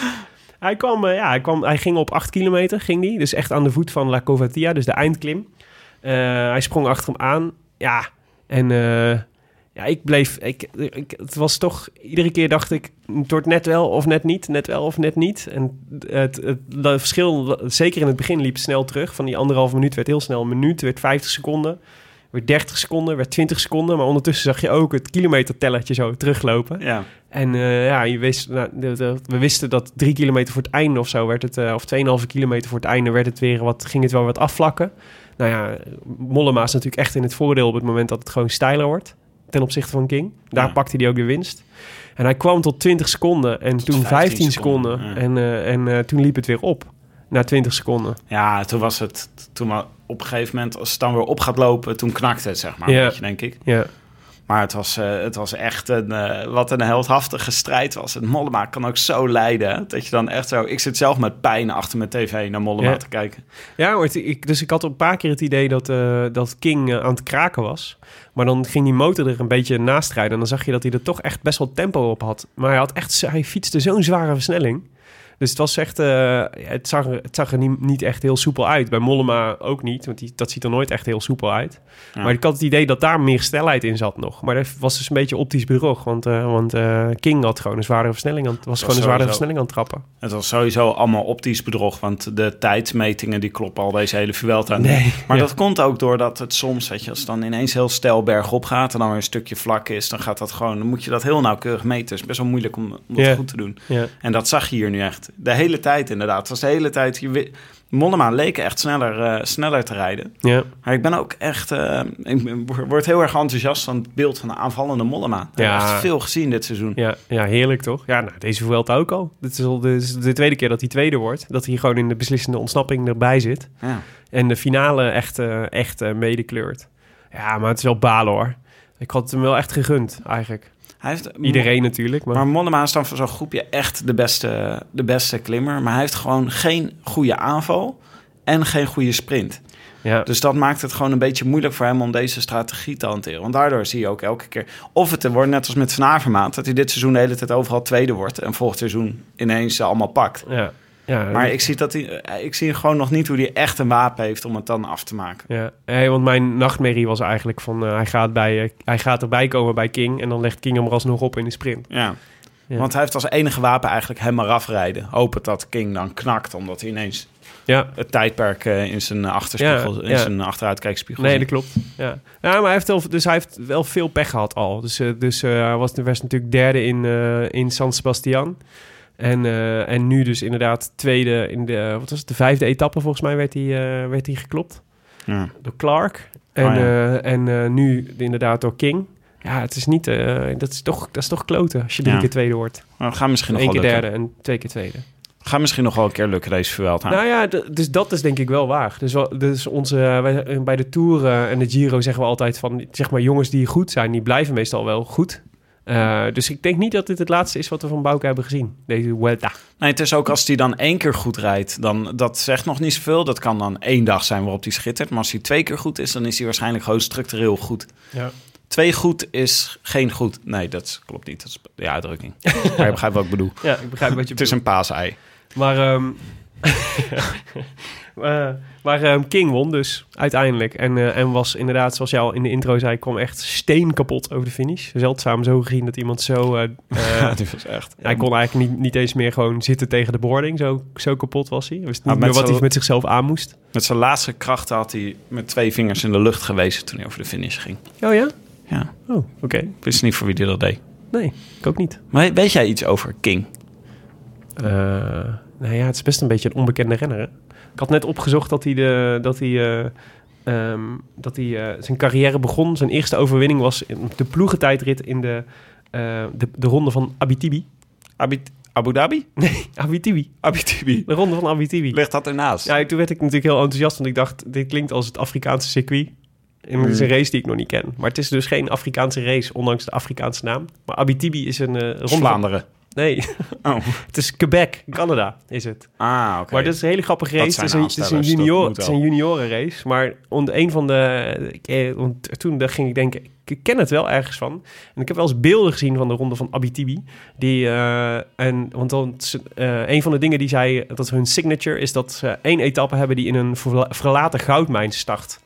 Hij, kwam, eh, ja, hij, kwam, hij ging op 8 kilometer, ging die, dus echt aan de voet van La Covatia, dus de eindklim. Eh, hij sprong achter hem aan. Ja, en eh, ja, ik bleef... Ik, het was toch... Iedere keer dacht ik, het wordt net wel of net niet. Net wel of net niet. En het, het, dat verschil, zeker in het begin, liep snel terug. Van die anderhalf minuut werd heel snel een minuut. werd 50 seconden. Werd 30 seconden, werd 20 seconden. Maar ondertussen zag je ook het kilometertellertje zo teruglopen. ja. En eh, ja, je wist, nou, de- de- we wisten dat drie kilometer voor het einde of zo werd het, eh, of 2,5 kilometer voor het einde werd het weer wat, ging het wel wat afvlakken. Nou ja, Mollema is natuurlijk echt in het voordeel op het moment dat het gewoon steiler wordt ten opzichte van King. Daar Ja. pakte hij ook de winst. En hij kwam tot 20 seconden en toen 15, 15 seconden. seconden, ja. En, eh, en toen liep het weer op na 20 seconden. ja, toen was het... Toen op een gegeven moment, als het dan weer op gaat lopen, toen knakte het, zeg maar. Een beetje, denk ik. Ja, Maar het was, eh, het was echt een, eh, wat een heldhaftige strijd was. En Mollema kan ook zo leiden. Dat je dan echt zo... Ik zit zelf met pijn achter mijn tv naar Mollema Ja. te kijken. Ja, het- ik, dus ik had een paar keer het idee dat, eh, dat King aan het kraken was. Maar dan ging die motor er een beetje naast rijden. En dan zag je dat hij er toch echt best wel tempo op had. Maar hij, had echt, hij fietste zo'n zware versnelling. Dus het was echt... eh, het, zag er, het zag er niet, niet echt heel soepel uit. Bij Mollema ook niet, want die, dat ziet er nooit echt heel soepel uit. Ja. Maar ik had het idee dat daar meer snelheid in zat nog. Maar dat was dus een beetje optisch bedrog. Want, eh, want eh, King had gewoon een zwaardere versnelling aan, was gewoon een zwaardere sowieso. versnelling aan het trappen. Het was sowieso allemaal optisch bedrog. Want de tijdsmetingen die kloppen al deze hele Vuelta. Nee. Maar Ja. dat komt ook doordat het soms, weet je, als het dan ineens heel stijl bergop gaat en dan weer een stukje vlak is, dan gaat dat gewoon, dan moet je dat heel nauwkeurig meten. Het is best wel moeilijk om, om dat Ja. goed te doen. En dat zag je hier nu echt. De hele tijd inderdaad. Het was de hele tijd. Je, Mollema leek echt sneller, eh, sneller te rijden. Ja. Maar ik ben ook echt. eh, ik word heel erg enthousiast van het beeld van de aanvallende Mollema. Ik Ja. heb echt veel gezien dit seizoen. Ja, ja, heerlijk toch? Ja, nou, deze Vuelta ook al. Dit is al de, de tweede keer dat hij tweede wordt. Dat hij gewoon in de beslissende ontsnapping erbij zit. Ja. En de finale echt, eh, echt medekleurt. Ja, maar het is wel balen hoor. Ik had het hem wel echt gegund, eigenlijk. Hij heeft, Iedereen natuurlijk. Maar, Maar Mollema is dan voor zo'n groepje echt de beste, de beste klimmer. Maar hij heeft gewoon geen goede aanval en geen goede sprint. ja, Dus dat maakt het gewoon een beetje moeilijk voor hem om deze strategie te hanteren. Want daardoor zie je ook elke keer... Of het wordt net als met Van Avermaat... dat hij dit seizoen de hele tijd overal tweede wordt... en volgend seizoen ineens ze allemaal pakt. ja, ja, Maar ik zie, dat hij, eh, ik zie gewoon nog niet hoe hij echt een wapen heeft... om het dan af te maken. ja. Hey, want mijn nachtmerrie was eigenlijk van... eh, hij, gaat bij, eh, hij gaat erbij komen bij King... en dan legt King hem er alsnog op in de sprint. Ja. Ja. Want hij heeft als enige wapen eigenlijk hem eraf rijden. Hopen dat King dan knakt... omdat hij ineens Ja, het tijdperk in zijn achterspiegel... Ja, in zijn achteruitkijkspiegel Nee, dat klopt. Ja. ja, maar hij heeft, wel, dus hij heeft wel veel pech gehad al. Dus, dus hij was, was natuurlijk derde in, in San Sebastian. En, eh, en nu dus inderdaad tweede in de, wat was het, de vijfde etappe volgens mij werd hij, eh, werd hij geklopt. Ja. Door Clark. En, Oh, ja. eh, en eh, nu inderdaad door King. Ja, het is niet, eh, dat, is toch, dat is toch kloten als je drie Ja. keer tweede wordt. We gaan misschien nog Eén keer lukken. derde en twee keer tweede. Gaat misschien nog wel een keer lukken deze Vuelta. Nou ja, dus dat is denk ik wel waar. Dus, dus onze, eh, wij, eh, bij de Tour eh, en de Giro zeggen we altijd van... zeg maar jongens die goed zijn, die blijven meestal wel goed. Eh, dus ik denk niet dat dit het laatste is wat we van Bouke hebben gezien. Deze Vuelta. Nee, het is ook als hij dan één keer goed rijdt, dan dat zegt nog niet zoveel. Dat kan dan één dag zijn waarop hij schittert. Maar als hij twee keer goed is, dan is hij waarschijnlijk gewoon structureel goed. Ja. Twee goed is geen goed. Nee, dat klopt niet. Dat is de uitdrukking. maar je begrijpt wat ik bedoel. ja, ik begrijp wat je Het is een paasei. Maar, ehm, eh, maar ehm, King won dus uiteindelijk. En, eh, en was inderdaad, zoals jij al in de intro zei, kwam echt steen kapot over de finish. Zeldzaam zo gezien dat iemand zo... eh, eh, dit was echt. Hij kon eigenlijk niet, niet eens meer gewoon zitten tegen de boarding. Zo, zo kapot was hij. Wist niet Ah, meer wat hij met zichzelf aan moest. Met zijn laatste krachten had hij met twee vingers in de lucht gewezen toen hij over de finish ging. Oh ja? Ja, Oh, oké. ik wist niet voor wie hij dat deed. Nee, ik ook niet. Maar weet jij iets over King? Eh, nou ja, het is best een beetje een onbekende renner. Hè? Ik had net opgezocht dat hij, de, dat hij, eh, ehm, dat hij eh, zijn carrière begon. Zijn eerste overwinning was in de ploegentijdrit in de, eh, de, de ronde van Abitibi. Abu, Abu Dhabi? Abitibi. Abitibi. De ronde van Abitibi. Ligt dat ernaast? Ja, toen werd ik natuurlijk heel enthousiast, want ik dacht, dit klinkt als het Afrikaanse circuit. En het is een race die ik nog niet ken. Maar het is dus geen Afrikaanse race, ondanks de Afrikaanse naam. Maar Abitibi is een ronde van... Nee, Oh. het is Quebec, Canada is het. Ah, oké. Maar dat is een hele grappige race. Het is een, het is een, junior, het is een juniorenrace. Maar onder een van de... ik, eh, toen daar ging ik denken, ik ken het wel ergens van. En ik heb wel eens beelden gezien van de ronde van Abitibi. Die, eh, en, want dan, eh, een van de dingen die zij... Dat is hun signature is dat ze één etappe hebben die in een verla- verlaten goudmijn start.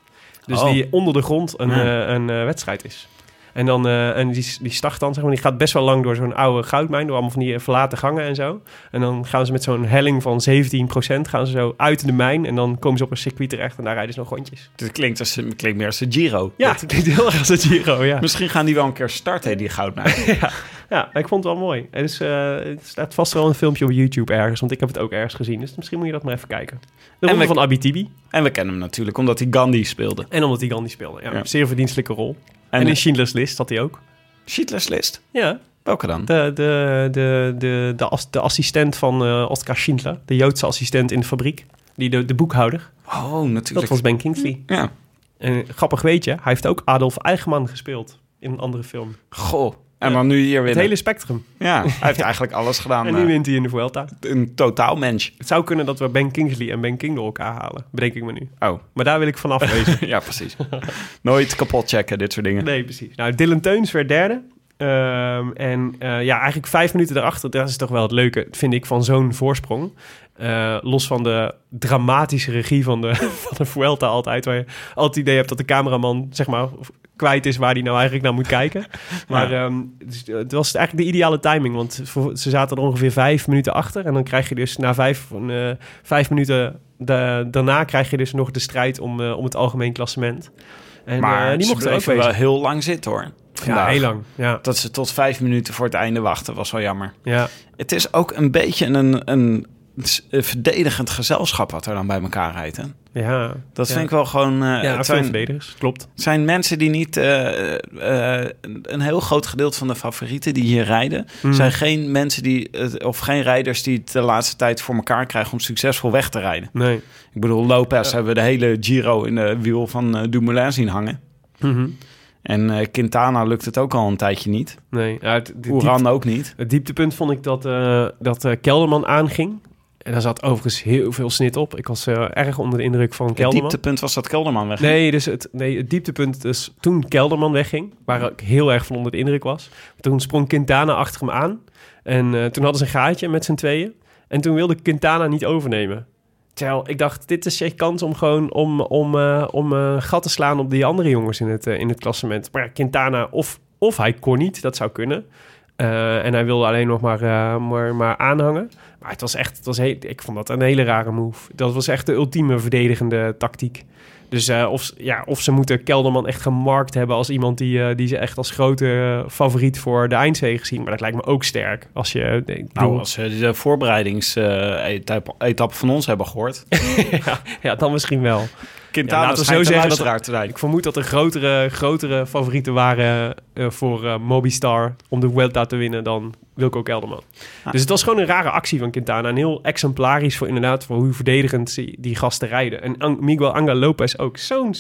Dus Oh. die onder de grond een, Ja. eh, een wedstrijd is. En, dan, eh, en die, die start dan, zeg maar, die gaat best wel lang door zo'n oude goudmijn, door allemaal van die eh, verlaten gangen en zo. En dan gaan ze met zo'n helling van 17% gaan ze zo uit de mijn en dan komen ze op een circuit terecht en daar rijden ze nog rondjes. Dit klinkt, als, klinkt meer als de Giro. Ja, Dat- het klinkt heel erg als een Giro, ja. Misschien gaan die wel een keer starten, die goudmijn. ja. Ja, ik vond het wel mooi. En dus, eh, het staat vast wel een filmpje op YouTube ergens, want ik heb het ook ergens gezien. Dus misschien moet je dat maar even kijken. De ronde we- van Abitibi. en we kennen hem natuurlijk, omdat hij Gandhi speelde. En omdat hij Gandhi speelde. Ja, Ja. Zeer verdienstelijke rol. En, in Schindler's List had hij ook. Schindler's List. Ja, Welke dan? de, de, de, de, de, as- de assistent van eh Oscar Schindler. De Joodse assistent in de fabriek. Die de, de boekhouder. Oh, natuurlijk. Dat was Ben Kingsley. Ja. En grappig weet je, hij heeft ook Adolf Eichmann gespeeld in een andere film. Goh. En dan nu hier Het hele spectrum. Ja, hij heeft eigenlijk alles gedaan. En nu eh, wint hij in de Vuelta. een totaal mens. Het zou kunnen dat we Ben Kingsley en Ben King door elkaar halen. Bedenk ik me nu. Oh, Maar daar wil ik vanaf wezen. ja, precies. Nooit kapot checken, dit soort dingen. Nee, precies. Nou, Dylan Teuns werd derde. Ehm, en eh, ja, eigenlijk vijf minuten daarachter, dat is toch wel het leuke, vind ik, van zo'n voorsprong. Eh, los van de dramatische regie van de, van de Vuelta altijd, waar je altijd het idee hebt dat de cameraman, zeg maar, kwijt is waar hij nou eigenlijk naar moet kijken. Maar ehm, dus, eh, het was eigenlijk de ideale timing, want ze zaten er ongeveer vijf minuten achter. En dan krijg je dus na vijf, vijf minuten da- daarna krijg je dus nog de strijd om, om het algemeen klassement. En maar die mochten er ook wel heel lang zitten, hoor. Ja, Vandaag. heel lang. Ja, Dat ze tot vijf minuten voor het einde wachten, was wel jammer. ja. Het is ook een beetje een, een, een verdedigend gezelschap wat er dan bij elkaar rijdt. Hè? ja. Dat Ja. vind ik wel gewoon... eh, Ja, het zijn, verdedigers, klopt. zijn mensen die niet... eh, eh, een- heel groot gedeelte van de favorieten die hier rijden... Mm. zijn geen mensen die... of geen rijders die het de laatste tijd voor elkaar krijgen... om succesvol weg te rijden. Nee. Ik bedoel, Lopez hebben we de hele Giro in de wiel van Dumoulin zien hangen. Mhm. En eh, Quintana lukt het ook al een tijdje niet. Nee. Het, het, Oeran diep- ook niet. het dieptepunt vond ik dat, eh, dat eh, Kelderman aanging. En daar zat overigens heel veel snit op. Ik was erg onder de indruk van Het Kelderman. dieptepunt was dat Kelderman weg. Nee, dus het, nee, het dieptepunt dus toen Kelderman wegging, waar ik heel erg van onder de indruk was. Toen sprong Quintana achter hem aan. En toen hadden ze een gaatje met z'n tweeën. En toen wilde Quintana niet overnemen. Terwijl ik dacht, dit is je kans om gewoon om, om, eh, om eh, gat te slaan op die andere jongens in het, eh, in het klassement. Maar Quintana, of, of hij kon niet, dat zou kunnen. En hij wilde alleen nog maar, maar, maar aanhangen. Maar het was echt, het was heel, ik vond dat een hele rare move. Dat was echt de ultieme verdedigende tactiek. Dus eh, of, ja, of ze moeten Kelderman echt gemarkt hebben als iemand die, eh, die ze echt als grote eh, favoriet voor de eindzege zien. Maar dat lijkt me ook sterk. Als je, ik bedoel- Nou, als ze de voorbereidingsetappe van ons hebben gehoord. ja, ja, dan misschien wel. Quintana Ja, laten we zo zeggen dat-. Ik vermoed dat er grotere, grotere favorieten waren eh, voor eh, Mobistar om de Vuelta te winnen dan Wilco Kelderman. Ah. Dus het was gewoon een rare actie van Quintana. En heel exemplarisch voor inderdaad voor hoe verdedigend die, gasten rijden. En Miguel Angel Lopez ook. Zo'n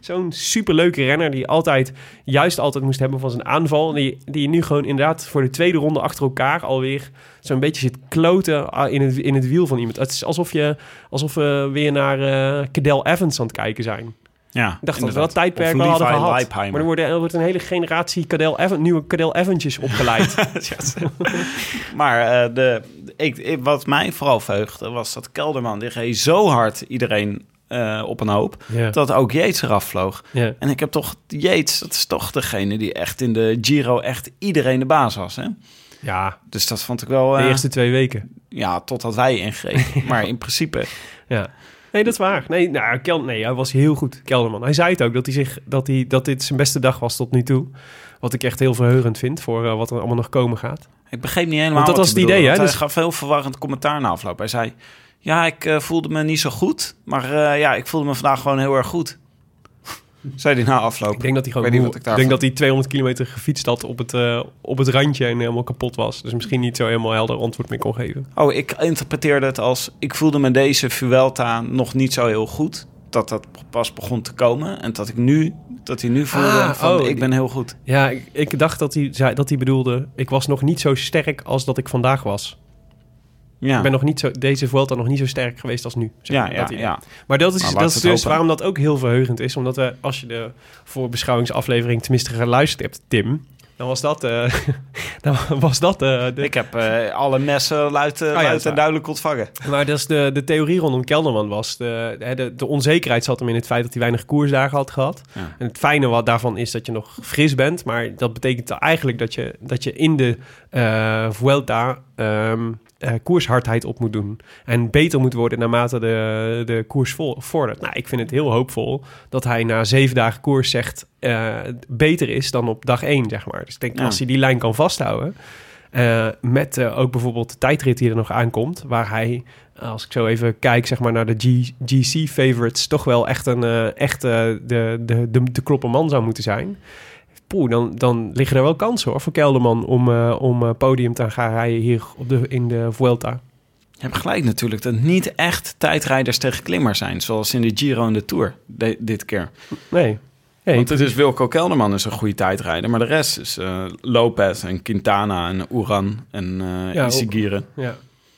zo'n superleuke renner die altijd, juist altijd moest hebben van zijn aanval. En Die, die nu gewoon inderdaad voor de tweede ronde achter elkaar alweer zo'n beetje zit kloten ah, in het, in het wiel van iemand. Het is alsof, je, alsof we weer naar eh Cadel Evans aan het kijken zijn. Ja, Ik dacht dat we dat tijdperk wel hadden gehad. Leipheimer. Maar er, worden, er wordt een hele generatie Cadel Evan, nieuwe Cadel Evantjes opgeleid. Maar eh, de, ik, ik- wat mij vooral verheugde was dat Kelderman... die reed zo hard iedereen eh, op een hoop... dat ook Yates eraf vloog. En ik heb toch... Yates, dat is toch degene die echt in de Giro... echt iedereen de baas was, hè? ja, Dus dat vond ik wel... de eh, eerste twee weken. Ja, totdat wij ingreden. Maar in principe... Ja. Nee, dat is waar. Nee, nou, Kel, nee, hij was heel goed, Kelderman. Hij zei het ook, dat, hij zich, dat, hij, dat dit zijn beste dag was tot nu toe. Wat ik echt heel verheugend vind voor eh, wat er allemaal nog komen gaat. Ik begreep niet helemaal Want dat was het idee, hè? Dus- Hij gaf heel verwarrend commentaar na afloop. Hij zei... Ja, ik eh, voelde me niet zo goed. Maar eh, ja, ik voelde me vandaag gewoon heel erg goed. Zei hij na afloop. Ik denk dat hij gewoon moe- ik denk dat hij 200 kilometer gefietst had op het, eh, op het randje en helemaal kapot was. Dus misschien niet zo helemaal helder antwoord meer kon geven. Oh, ik interpreteerde het als... Ik voelde me deze Vuelta nog niet zo heel goed. Dat dat pas begon te komen. En dat ik nu... Dat hij nu voelde Ah, van... oh, ik ben heel goed. Ja, ik, ik dacht dat hij, zei, dat hij bedoelde, ik was nog niet zo sterk als dat ik vandaag was. Ja, Ik ben nog niet zo, deze Vuelta nog niet zo sterk geweest als nu. zeg ja, maar, ja, ja. Maar dat is, Nou, dat is dus waarom dat ook heel verheugend is. Omdat we, als je de voorbeschouwingsaflevering tenminste geluisterd hebt, Tim... Dan was dat, eh, dan was dat eh, de, Ik heb eh, alle messen luid, Oh luid en duidelijk ontvangen. Maar dat is de, de theorie rondom Kelderman was. De, de, de, onzekerheid zat hem in het feit dat hij weinig koersdagen had gehad. En het fijne wat daarvan is dat je nog fris bent. Maar dat betekent eigenlijk dat je, dat je in de Vuelta ehm, eh, koershardheid op moet doen. En beter moet worden naarmate de, de koers vo- vordert. Nou, ik vind het heel hoopvol dat hij na zeven dagen koers zegt... eh, beter is dan op dag één, zeg maar. Dus ik denk, Ja. als hij die lijn kan vasthouden... eh, met ook bijvoorbeeld de tijdrit die er nog aankomt... waar hij, als ik zo even kijk zeg maar, naar de G- GC-favorites... toch wel echt, een, echt de, de, de, de klopperman zou moeten zijn... Poeh, dan, dan liggen er wel kansen hoor, voor Kelderman om, eh, om eh, podium te gaan rijden hier op de, in de Vuelta. Je hebt gelijk natuurlijk dat niet echt tijdrijders tegen klimmers zijn. Zoals in de Giro en de Tour de- dit keer. Nee, Hey, Want het is Wilco Kelderman is een goede tijdrijder. Maar de rest is eh, Lopez en Quintana en Oeran en eh Ja.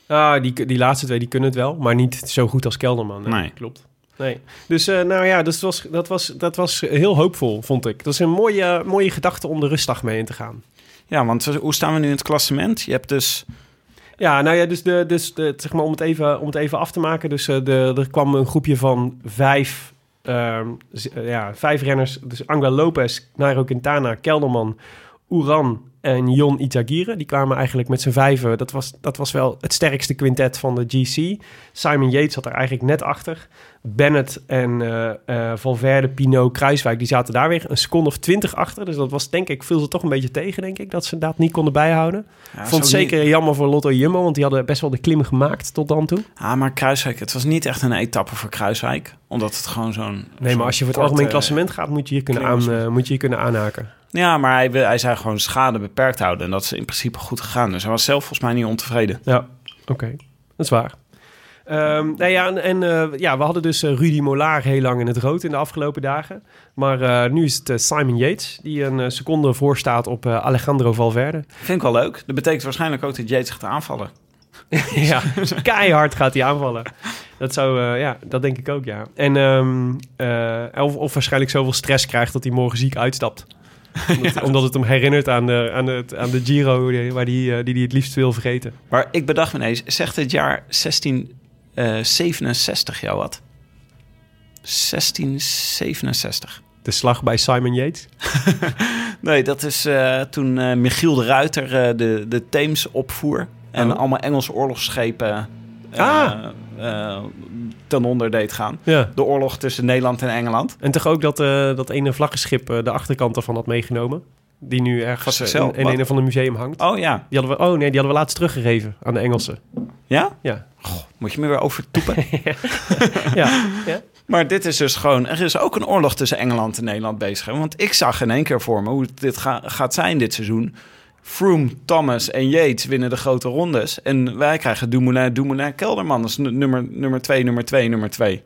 Ja, ah, die, die laatste twee die kunnen het wel, maar niet zo goed als Kelderman. Nee. klopt. Nee. Dus eh, nou ja, dus was, dat, was, dat was heel hoopvol, vond ik. Dat is een mooie, mooie gedachte om de rustdag mee in te gaan. Ja, want hoe staan we nu in het klassement? Je hebt dus... Ja, nou ja, dus, de, dus de, zeg maar om, het even, om het even af te maken. Dus eh, de, er kwam een groepje van vijf, ehm, z- eh, ja, vijf renners. Dus Angela Lopez, Nairo Quintana, Kelderman, Oeran en Jon Itagire. Die kwamen eigenlijk met z'n vijven. Dat was, dat was wel het sterkste quintet van de GC. Simon Yates zat er eigenlijk net achter. Bennett en eh eh, Valverde, Pinot, Kruiswijk, die zaten daar weer een seconde of twintig achter. Dus dat was denk ik, viel ze toch een beetje tegen, denk ik, dat ze dat niet konden bijhouden. Ja, Vond het zeker jammer voor Lotto Jumbo, want die hadden best wel de klim gemaakt tot dan toe. Ah, maar Kruiswijk, het was niet echt een etappe voor Kruiswijk. Omdat het gewoon zo'n... Nee, maar als je voor het algemeen klassement gaat, moet je hier kunnen, aan, eh, moet je hier kunnen aanhaken. Ja, maar hij, wil- hij zei gewoon schade beperkt houden. En dat is in principe goed gegaan. Dus hij was zelf volgens mij niet ontevreden. Ja, oké. Dat is waar. Ehm nou ja, en, en, eh, ja, we hadden dus eh, Rudy Molaar heel lang in het rood in de afgelopen dagen. Maar eh, nu is het Simon Yates, die een seconde voor staat op eh, Alejandro Valverde. Vind ik wel leuk. Dat betekent waarschijnlijk ook dat Yates gaat aanvallen. ja, keihard gaat hij aanvallen. Dat zou, eh, ja, dat denk ik ook, ja. En ehm, eh, of, of waarschijnlijk zoveel stress krijgt dat hij morgen ziek uitstapt. Omdat, omdat het hem herinnert aan de, aan de, aan de Giro die- waar die, eh, die hij het liefst wil vergeten. Maar ik bedacht me ineens, zegt het jaar 1667 jou wat? 1667. De slag bij Simon Yates. Nee, dat is eh, toen eh, Michiel de Ruiter eh, de, de Theems opvoer. En Oh. allemaal Engelse oorlogsschepen eh, Ah. Ten onder deed gaan. Ja. De oorlog tussen Nederland en Engeland. En toch ook dat, eh, dat ene vlaggenschip eh, de achterkant ervan had meegenomen. Die nu Van ergens zichzelf, in, in wat? een of ander museum hangt. Oh ja. Die hadden we, oh nee, die hadden we laatst teruggegeven aan de Engelsen. Ja? Ja. Moet je me weer overtoepen? ja. ja. Maar dit is dus gewoon... Er is ook een oorlog tussen Engeland en Nederland bezig. hè? Want ik zag in één keer voor me hoe dit ga- gaat zijn dit seizoen. Froome, Thomas en Yates winnen de grote rondes. En wij krijgen Dumoulin, Dumoulin, Kelderman. Dat is nu- nummer, nummer twee, nummer twee, nummer twee.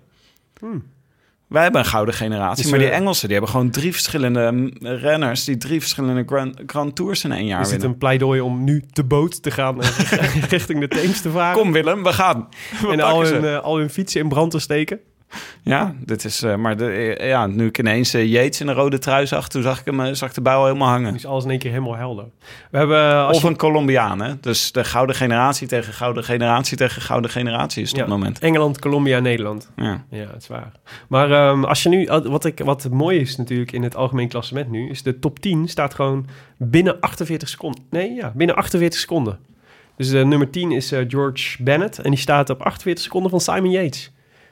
Wij hebben een gouden generatie. Dus, maar die eh, Engelsen die hebben gewoon drie verschillende mm, renners... die drie verschillende Grand, Grand Tours in één jaar Is winnen. een pleidooi om nu te boot te gaan en richting de Theems te varen? Kom Willem, we gaan. We en al hun, eh, al hun fietsen in brand te steken. Ja, dit is, eh, maar de, eh, ja, nu ik ineens eh, Yates in een rode trui zag, toen zag ik hem, zag ik de bouw helemaal hangen. Nu is alles in één keer helemaal helder. We hebben... Als Of je- een Colombiaan, hè? Dus de gouden generatie tegen gouden generatie tegen gouden generatie is Ja. op het moment. Engeland, Colombia, Nederland. Ja. Ja, het is waar. Maar ehm, als je nu, wat, ik, wat mooi is natuurlijk in het algemeen klassement nu, is de top 10 staat gewoon binnen 48 seconden. Nee, ja, binnen 48 seconden. Dus de nummer 10 is George Bennett en die staat op 48 seconden van Simon Yates.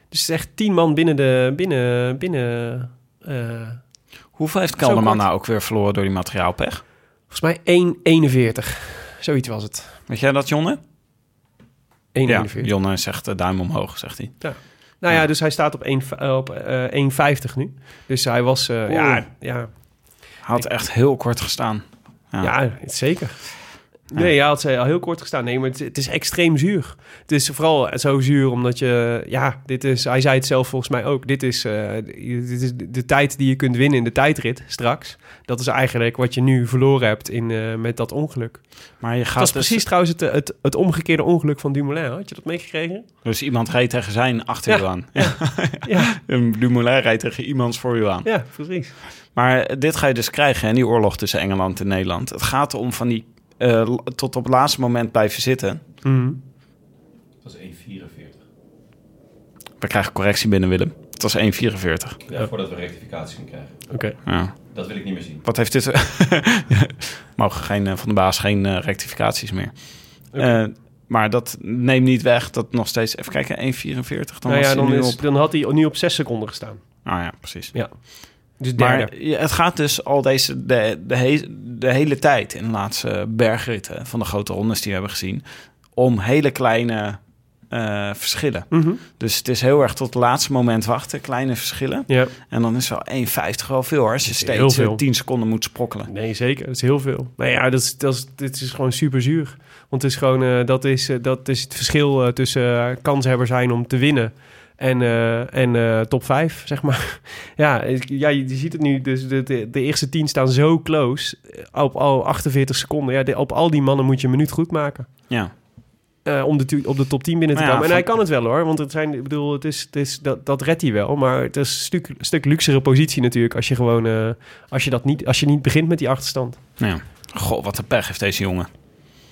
Dus het is echt 10 man binnen de, binnen, binnen, eh, Hoeveel heeft Kelderman nou ook weer verloren door die materiaalpech? volgens mij 1,41. Zoiets was het. 1,41. Weet jij dat, Jonne? Ja, Ja, Jonne zegt eh, duim omhoog, zegt hij. nou ja, Ja. dus hij staat op 1 op, eh, 1,50 nu. Dus hij was, eh, ja, ja, Hij had echt heel kort gestaan. Ja. Ja, zeker. Nee, ja, had ze al heel kort gestaan. Nee, maar het, het is extreem zuur. Het is vooral zo zuur omdat je... Ja, dit is... Hij zei het zelf volgens mij ook. Dit is, eh, dit is de, tijd die je kunt winnen in de tijdrit straks. Dat is eigenlijk wat je nu verloren hebt in, eh, met dat ongeluk. Maar je Dat gaat was dus, precies trouwens het, het, het omgekeerde ongeluk van Dumoulin. Had je dat meegekregen? dus iemand reed tegen zijn achter Ja. aan. Ja. Ja, Dumoulin rijdt tegen iemands voor u aan. ja, precies. Maar dit ga je dus krijgen, en die oorlog tussen Engeland en Nederland. Het gaat om van die eh, tot op het laatste moment blijven zitten. Dat is 1,44. We krijgen correctie binnen, Willem. Het was 1,44. Ja, voordat we rectificatie kunnen krijgen. Oké. Ja. Dat wil ik niet meer zien. Wat heeft dit... Mogen geen, eh, van de baas geen eh, rectificaties meer. Eh, maar dat neemt niet weg dat nog steeds... Even kijken, 1,44. Dan, Nou was ja, hij dan, nu is, op... dan had hij nu op 6 seconden gestaan. Ah ja, precies. Dus. Maar het gaat dus al deze, de, de, he- de hele tijd in de laatste bergritten van de grote rondes die we hebben gezien, om hele kleine eh, verschillen. Mhm. Dus het is heel erg tot het laatste moment wachten, kleine verschillen. Ja. En dan is wel 1,50 wel veel hoor, als je steeds heel eh, veel. 10 seconden moet sprokkelen. Nee, zeker. Dat is heel veel. Maar ja, dat is, dat is, dit is gewoon super zuur. Want het is gewoon, eh, dat, is, dat is het verschil tussen kanshebber zijn om te winnen En, eh, en eh, top 5, zeg maar. ja, ja, je, ziet het nu. Dus de, de, de eerste 10 staan zo close. eh, Op al 48 seconden. Ja, de- op al die mannen moet je een minuut goed maken. Ja. om de, op de top 10 binnen te ja, komen. En hij kan het wel hoor. Want het zijn, ik bedoel, het is, het is, dat, dat redt hij wel. Maar het is een stuk, een stuk luxere positie natuurlijk. Als je gewoon. als, je dat niet, als je niet begint met die achterstand. ja. Goh, wat een pech heeft deze jongen.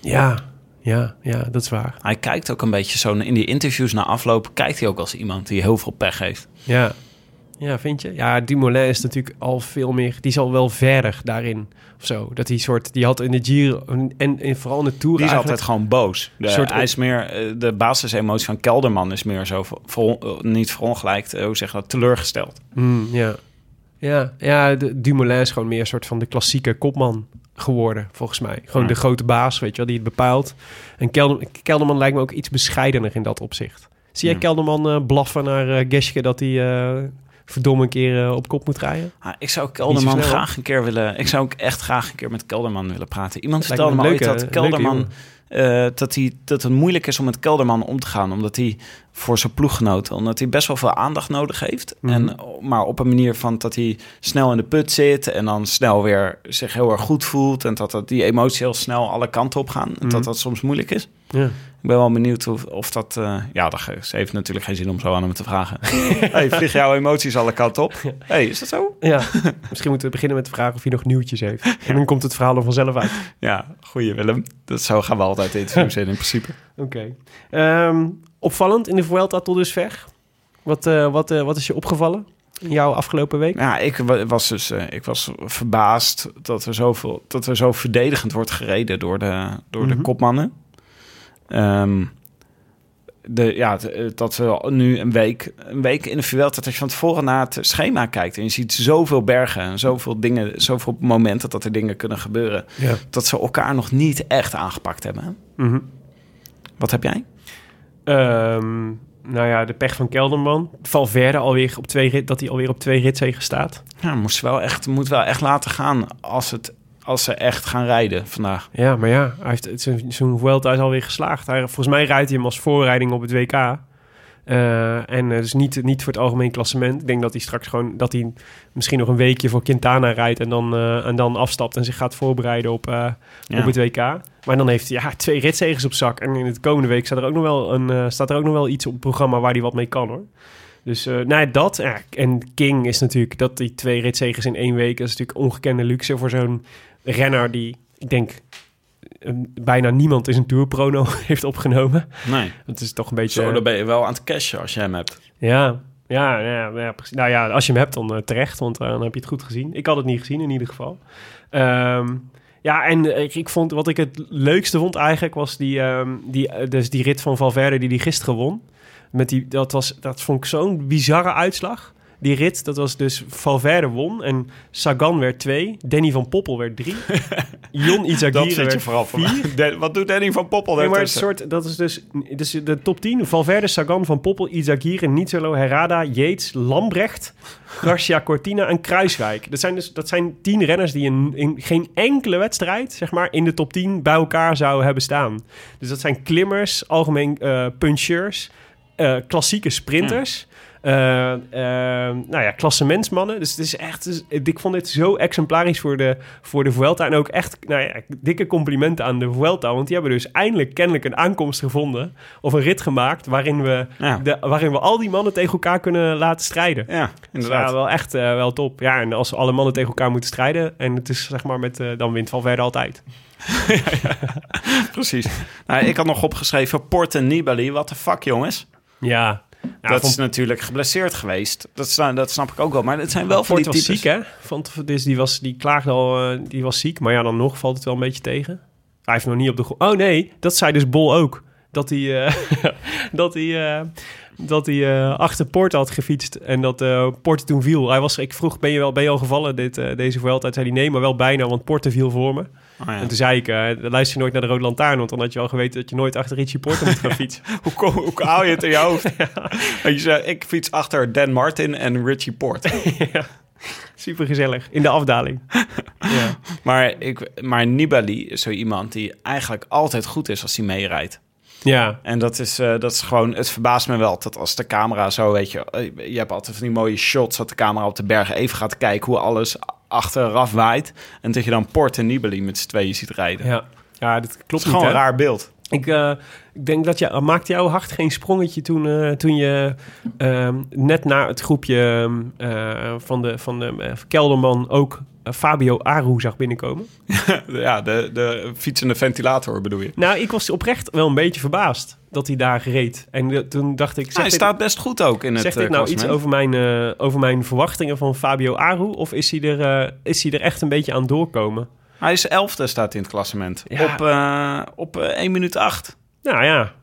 Ja, ja, ja, dat is waar. Hij kijkt ook een beetje zo in die interviews na afloop. Kijkt hij ook als iemand die heel veel pech heeft. Ja. Ja, vind je? Ja, Dumoulin is natuurlijk al veel meer... Die is al wel verder daarin. Of zo. Dat hij soort... Die had in de Giro... En, en vooral in de Tour Die is altijd gewoon boos. De, Soort- hij is meer, eh, de basisemotie van Kelderman is meer zo, ver- eh, niet verongelijkt, eh, hoe zeg dat, teleurgesteld. Mm, ja. Ja, ja de, Dumoulin is gewoon meer een soort van de klassieke kopman geworden, volgens mij. Gewoon Ja. de grote baas, weet je wel, die het bepaalt. En Kelder, Kelderman lijkt me ook iets bescheidener in dat opzicht. Zie jij Ja. Kelderman eh, blaffen naar eh Geske dat hij eh, verdomme een keer eh, op kop moet rijden? Ah, ik zou Kelderman graag een keer willen, ik zou ook echt graag een keer met Kelderman willen praten. Iemand Lijkt vertelde me ooit dat Kelderman, eh, dat, hij, dat het moeilijk is om met Kelderman om te gaan, omdat hij voor zijn ploeggenoten, omdat hij best wel veel aandacht nodig heeft. Mhm. En, maar op een manier van dat hij snel in de put zit en dan snel weer zich heel erg goed voelt en dat, dat die emoties heel snel alle kanten op gaan. En Mhm. dat dat soms moeilijk is. Ja. Ik ben wel benieuwd of, of dat... eh, ja, dat ze heeft natuurlijk geen zin om zo aan hem te vragen. hey, vlieg jouw emoties alle kanten op? hey, is dat zo? Ja, misschien moeten we beginnen met de vraag of hij nog nieuwtjes heeft. En dan komt het verhaal er vanzelf uit. Ja, goeie Willem. Dat zo gaan we altijd interviews in, in principe. Oké. Ehm, opvallend in de Vuelta tot dusver. Wat, eh, wat, eh, wat is je opgevallen in jouw afgelopen week? Ja, ik wa- was dus ik was verbaasd dat er, zoveel, dat er zo verdedigend wordt gereden door de, door de Mhm. kopmannen. Ehm, de, ja, eh, dat we nu een week, een week in de Vuelta, dat je van tevoren naar het schema kijkt en je ziet zoveel bergen en zoveel dingen, zoveel momenten dat er dingen kunnen gebeuren, Ja. dat ze elkaar nog niet echt aangepakt hebben. Mhm. Wat heb jij? Ehm, nou ja, de pech van Kelderman. Valverde alweer op twee rit, dat hij alweer op twee ritzegen staat. Ja, moest wel echt, moet wel echt laten gaan als, het, als ze echt gaan rijden vandaag. Ja, maar ja, hij heeft, zijn, zijn Vuelta is alweer geslaagd. Hij, volgens mij rijdt hij hem als voorrijding op het WK. Eh, en eh, dus niet, niet voor het algemeen klassement. Ik denk dat hij straks gewoon dat hij misschien nog een weekje voor Quintana rijdt en dan, eh, en dan afstapt en zich gaat voorbereiden op, Ja. op het WK. Maar dan heeft hij ja, twee ritzegers op zak. En in de komende week staat er ook nog wel, een, staat er ook nog wel iets op het programma waar hij wat mee kan hoor. Dus eh nou ja, dat. En King is natuurlijk dat die twee ritzegers in één week. Dat is natuurlijk ongekende luxe voor zo'n renner die, ik denk, eh, bijna niemand in zijn tourprono heeft opgenomen. Nee. Het is toch een beetje... Zo, dan ben je wel aan het cashen als je hem hebt. Ja, ja, ja, ja, precies. Nou ja, als je hem hebt, dan eh, terecht, want eh, dan heb je het goed gezien. Ik had het niet gezien, in ieder geval. Ehm, ja, en ik, ik vond, wat ik het leukste vond eigenlijk, was die, ehm, die, dus die rit van Valverde die die gisteren won. Met die, dat, was, dat vond ik zo'n bizarre uitslag. Die rit, dat was dus Valverde won en Sagan werd twee, Danny van Poppel werd drie, Jon Izagirre werd vier. De- wat doet Danny van Poppel Nee, maar een soort, dat is dus, dus de top 10. Valverde, Sagan, Van Poppel, Izagirre, Nizzolo, Herrada, Yates, Lambrecht, Garcia Cortina en Kruiswijk. Dat zijn dus dat zijn tien renners die in, in geen enkele wedstrijd, zeg maar, in de top 10 bij elkaar zouden hebben staan. Dus dat zijn klimmers, algemeen eh puncheurs, eh, klassieke sprinters. Nou ja, klassementsmannen. Dus het is echt, dus, ik vond dit zo exemplarisch voor de, voor de Vuelta. En ook echt, nou ja, dikke complimenten aan de Vuelta. Want die hebben dus eindelijk kennelijk een aankomst gevonden. Of een rit gemaakt waarin we, Ja. de, waarin we al die mannen tegen elkaar kunnen laten strijden. Ja, Dus inderdaad. ja, wel echt eh, wel top. Ja, en als alle mannen tegen elkaar moeten strijden... en het is zeg maar met... eh, dan wint Valverde altijd. Precies. Nou, ik had nog opgeschreven Port en Nibali. Wat de fuck, jongens? Ja. Nou, dat van- is natuurlijk geblesseerd geweest. Dat, dat snap ik ook wel. Maar het zijn wel van Ford die was types... ziek, hè? Want dus die, was, die klaagde al, eh, die was ziek. Maar ja, dan nog valt het wel een beetje tegen. Hij heeft nog niet op de. Oh nee, dat zei dus Bol ook. Dat hij, eh, dat hij, eh, dat hij achter Poort had gefietst en dat Poort toen viel. Hij was, ik vroeg, ben je, wel, ben je al gevallen dit, deze Vuelta? Toen zei hij nee, maar wel bijna, want Porte viel voor me. Oh, ja. En toen zei ik, eh, luister je nooit naar de Rode Lantaarn, want dan had je wel geweten dat je nooit achter Richie Porte moet gaan fietsen. Hoe, kom- hoe haal je het in je hoofd? Je zei, ik fiets achter Dan Martin en Richie Port. Super gezellig, in de afdaling. ja. Maar, ik, maar Nibali is zo iemand die eigenlijk altijd goed is als hij meerijdt. Ja, En dat is, eh, dat is gewoon, het verbaast me wel dat als de camera zo, weet je, eh, je hebt altijd van die mooie shots dat de camera op de bergen even gaat kijken hoe alles achteraf waait. En dat je dan Port en Nibali met z'n tweeën ziet rijden. ja. ja dat Het klopt is gewoon niet, een raar beeld. Ik, eh, ik denk dat je maakte jouw hart geen sprongetje toen, eh, toen je ehm, net na het groepje ehm, eh, van de, van de Kelderman ook Fabio Aru zag binnenkomen. ja, de, de fietsende ventilator bedoel je. Nou, ik was oprecht wel een beetje verbaasd dat hij daar reed. En eh, toen dacht ik, hij dit, staat best goed ook in het zegt dit eh, nou iets over mijn, eh, over mijn verwachtingen van Fabio Aru? Of is hij, er, eh, is hij er echt een beetje aan doorkomen? Hij is elfde staat in het klassement. Ja. Op, eh, op eh, 1 minuut 8. Nou ja.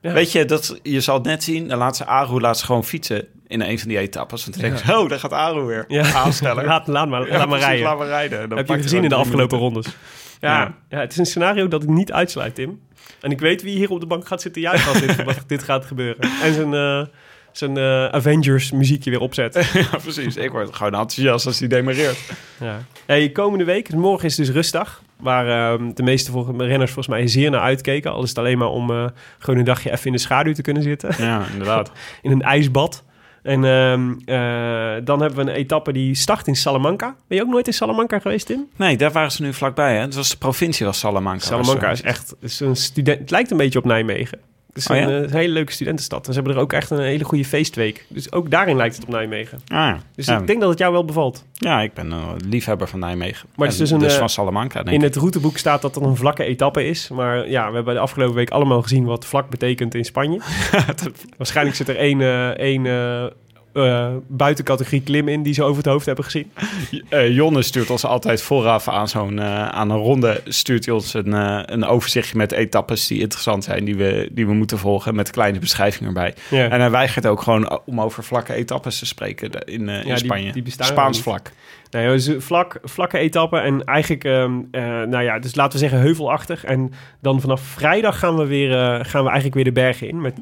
Ja. Weet je, dat, je zal het net zien. Dan laat ze Aru laat ze gewoon fietsen in een van die etappes. En dan denk je, oh, daar gaat Aru weer. Ja. Aansteller. laat, laat maar, laat maar rijden. Laat maar rijden. Dan Heb je gezien in de afgelopen minuten. rondes? Ja, Ja. het is een scenario dat ik niet uitsluit, Tim. En ik weet wie hier op de bank gaat zitten juichen als dit, dit gaat gebeuren. En zijn, eh, zijn eh, Avengers muziekje weer opzet. Ja, precies. Ik word gewoon enthousiast als hij demareert. Ja. Hey, komende week, morgen is dus rustdag. Waar ehm, de meeste vol- renners volgens mij zeer naar uitkeken. Al is het alleen maar om eh, gewoon een dagje even in de schaduw te kunnen zitten. Ja, inderdaad. In een ijsbad. En ehm, eh, dan hebben we een etappe die start in Salamanca. Ben je ook nooit in Salamanca geweest, Tim? Nee, daar waren ze nu vlakbij. Hè? Het was de provincie was Salamanca. Salamanca Was, is echt is een student. Het lijkt een beetje op Nijmegen. Het is Oh een, ja? eh, een hele leuke studentenstad. En ze hebben er ook echt een hele goede feestweek. Dus ook daarin lijkt het op Nijmegen. Ah, ja. Dus ja. ik denk dat het jou wel bevalt. ja, ik ben een liefhebber van Nijmegen. Maar het is dus een, dus eh, van Salamanca, denk In ik. het routeboek staat dat het een vlakke etappe is. Maar ja, we hebben de afgelopen week allemaal gezien wat vlak betekent in Spanje. Waarschijnlijk zit er één, eh, één eh, buitencategorie klim in die ze over het hoofd hebben gezien. Eh, Jonne stuurt ons altijd vooraf aan zo'n eh, aan een ronde stuurt hij ons een, een overzichtje met etappes die interessant zijn, die we, die we moeten volgen, met kleine beschrijving erbij. Ja. En hij weigert ook gewoon om over vlakke etappes te spreken in, in Ja, die- Spanje. die bestaan Spaans vlak. Nou ja, dus vlak, vlakke etappe en eigenlijk, ehm, eh, nou ja, dus laten we zeggen heuvelachtig. En dan vanaf vrijdag gaan we, weer, gaan we eigenlijk weer de bergen in. Met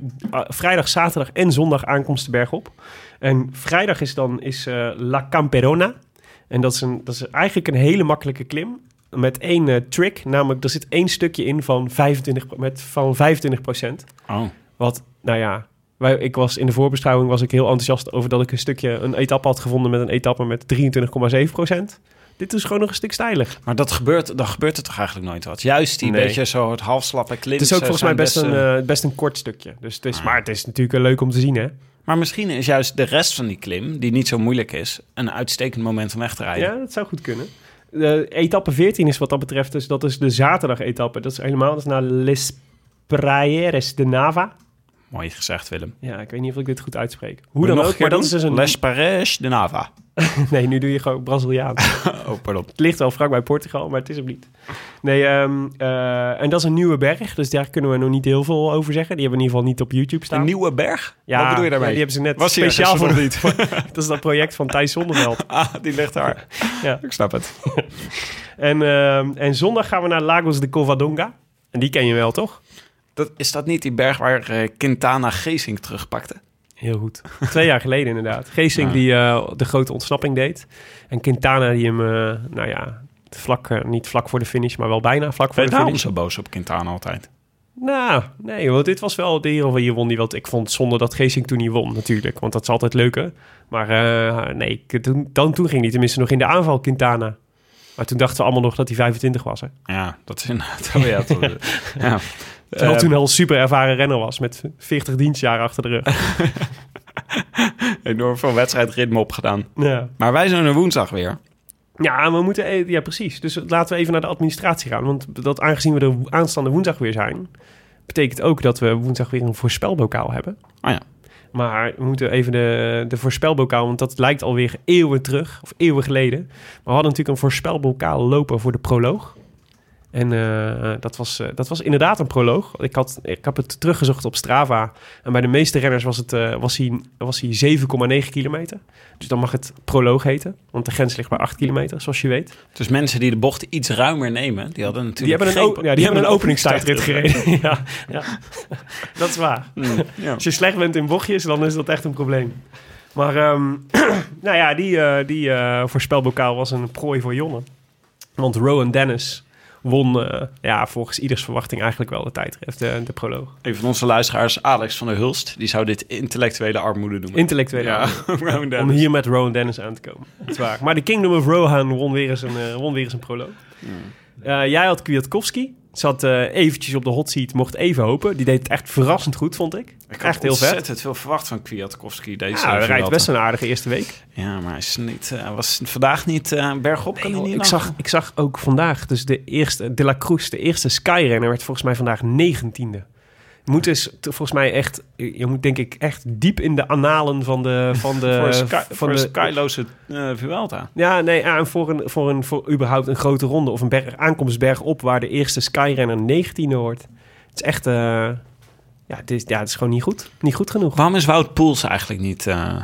vrijdag, zaterdag en zondag aankomst de berg op. En vrijdag is dan is, eh, La Camperona. En dat is, een, dat is eigenlijk een hele makkelijke klim. Met één eh, trick, namelijk er zit één stukje in van 25, met, van 25 procent. Oh. Wat, nou ja, wij, ik was in de voorbeschouwing was ik heel enthousiast over dat ik een stukje, een etappe had gevonden met een etappe met 23,7 procent. Dit is gewoon nog een stuk steiler. Maar dat gebeurt, dan gebeurt er toch eigenlijk nooit wat? Juist die Nee. beetje zo het halfslappe klim. Het is ook volgens mij best een, eh, best een kort stukje. Dus het is, Ah. Maar het is natuurlijk leuk om te zien, hè? Maar misschien is juist de rest van die klim, die niet zo moeilijk is, een uitstekend moment om weg te rijden. Ja, dat zou goed kunnen. De etappe 14 is wat dat betreft, dus dat is de zaterdag-etappe. Dat is helemaal dat is naar Les Praieres de Nava. Mooi gezegd, Willem. Ja, ik weet niet of ik dit goed uitspreek. Hoe dan ook, maar dat is dus een... Les Paris de Nava. Nee, nu doe je gewoon Braziliaan. Oh, pardon. Het ligt wel vlak bij Portugal, maar het is hem niet. Nee, ehm, eh, en dat is een nieuwe berg, dus daar kunnen we nog niet heel veel over zeggen. Die hebben we in ieder geval niet op YouTube staan. Een nieuwe berg? Ja, Wat bedoel je daarmee? ja, die hebben ze net Was speciaal voor niet? Dat is dat project van Thijs Zonneveld. Ah, die ligt daar. Ja. Ik snap het. En, ehm, en zondag gaan we naar Lagos de Covadonga. En die ken je wel, toch? Dat, is dat niet die berg waar eh, Quintana Geesink terugpakte? Heel goed. Twee jaar geleden inderdaad. Geesink Ja. die eh, de grote ontsnapping deed. En Quintana die hem, eh, nou ja, vlak, eh, niet vlak voor de finish, maar wel bijna vlak voor je de finish. zo boos op Quintana altijd? Nou, nee, want dit was wel de hier hier won die wat. Ik vond het zonde dat Geesink toen niet won, natuurlijk. Want dat is altijd leuker. Maar nee, ik- toen, dan, toen ging hij tenminste nog in de aanval, Quintana. Maar toen dachten we allemaal nog dat hij 25 was. Hè? Ja, dat is inderdaad... Oh, ja. Terwijl Eh, toen al een super ervaren renner was met 40 dienstjaren achter de rug. enorm veel wedstrijdritme opgedaan. ja. Maar wij zijn er woensdag weer. ja, we moeten... e- Ja, precies. Dus laten we even naar de administratie gaan. Want dat aangezien we er aanstaande woensdag weer zijn... betekent ook dat we woensdag weer een voorspelbokaal hebben. Oh ja. Maar we moeten even de, de voorspelbokaal... want dat lijkt alweer eeuwen terug, of eeuwen geleden. Maar we hadden natuurlijk een voorspelbokaal lopen voor de proloog. En eh, dat, was, eh, dat was inderdaad een proloog. Ik, had, ik heb het teruggezocht op Strava. En bij de meeste renners was, het, eh, was hij, was hij 7,9 kilometer. Dus dan mag het proloog heten. Want de grens ligt bij 8 kilometer, zoals je weet. Dus mensen die de bocht iets ruimer nemen, die hadden Die natuurlijk hebben een, geen- ja, die hebben een openingstijdrit gereden. ja, ja, dat is waar. Mm, ja. Als je slecht bent in bochtjes, dan is dat echt een probleem. Maar ehm, nou ja, die, die voorspelbokaal was een prooi voor Jonne. Want Rowan Dennis won eh, ja, volgens ieders verwachting eigenlijk wel de tijdrit, de, de proloog. Een van onze luisteraars, Alex van der Hulst, die zou dit intellectuele armoede noemen. Intellectuele ja, armoede. Om hier met Rowan Dennis aan te komen. Dat is waar. Maar de Kingdom of Rohan won weer eens een, eh, won weer eens een proloog. Eh, jij had Kwiatkowski. Zat eh, eventjes op de hot seat, mocht even hopen. Die deed het echt verrassend goed, vond ik. Ik echt heel vet. ontzettend veel verwacht van Kwiatkowski deze Ja, hij rijdt best een aardige eerste week. Ja, maar hij, is niet, eh, hij was vandaag niet eh, bergop. kan hij niet ik, zag, ik zag ook vandaag, dus de eerste, De La Cruz, de eerste Skyrunner, werd volgens mij vandaag 19e. Je moet dus volgens mij echt, je moet denk ik echt diep in de analen van de... Van de voor een, sky, van de, skyloze eh, Vuelta. Ja, nee, en voor, een, voor, een, voor überhaupt een grote ronde of een berg, aankomstberg op waar de eerste Skyrunner 19e wordt. Het is echt, eh, ja, het is, ja, het is gewoon niet goed. Niet goed genoeg. Waarom is Wout Poels eigenlijk niet eh,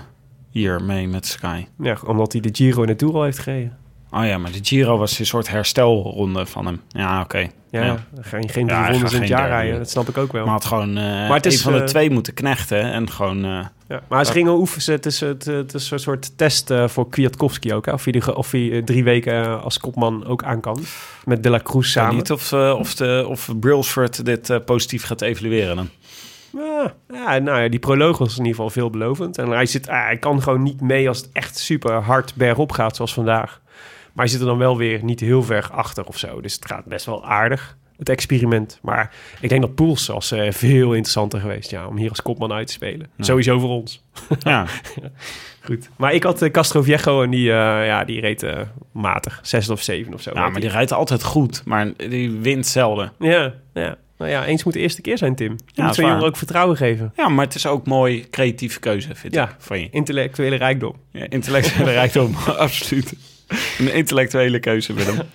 hier mee met Sky? Ja, omdat hij de Giro en de Tour al heeft gereden. Oh ja, maar de Giro was een soort herstelronde van hem. Ja, oké. Ja, geen Ja, in het geen jaar derde. rijden. Dat snap ik ook wel. Maar had gewoon eh Maar het is, een van de eh, twee moeten knechten en gewoon... eh, Ja, maar ze gingen oefenen. Het is, het, het is een soort test voor Kwiatkowski ook. Hè? Of hij, die of hij drie weken als kopman ook aan kan. Met De La Cruz Ik weet samen. niet of, of, de, of Brailsford dit positief gaat evalueren dan. Ja, nou ja, die proloog was in ieder geval veelbelovend. En hij, zit, hij kan gewoon niet mee als het echt super hard bergop gaat zoals vandaag. Maar hij zit er dan wel weer niet heel ver achter of zo. Dus het gaat best wel aardig, het experiment. Maar ik denk dat Poels was eh, veel interessanter geweest ja, om hier als kopman uit te spelen. Sowieso voor ons. Ja, Goed. Maar ik had eh, Castro Viejo en die, eh, ja, die reed matig. Zesde of zeven of zo. ja maar die rijdt altijd goed, maar die wint zelden. Ja, ja. Nou ja, eens moet de eerste keer zijn, Tim. Je Ja, moet zo'n jongen ook vertrouwen geven. Ja, maar het is ook mooi creatieve keuze, vind Ja. ik, van je. Intellectuele rijkdom. Ja, intellectuele rijkdom, absoluut. Een intellectuele keuze, Willem.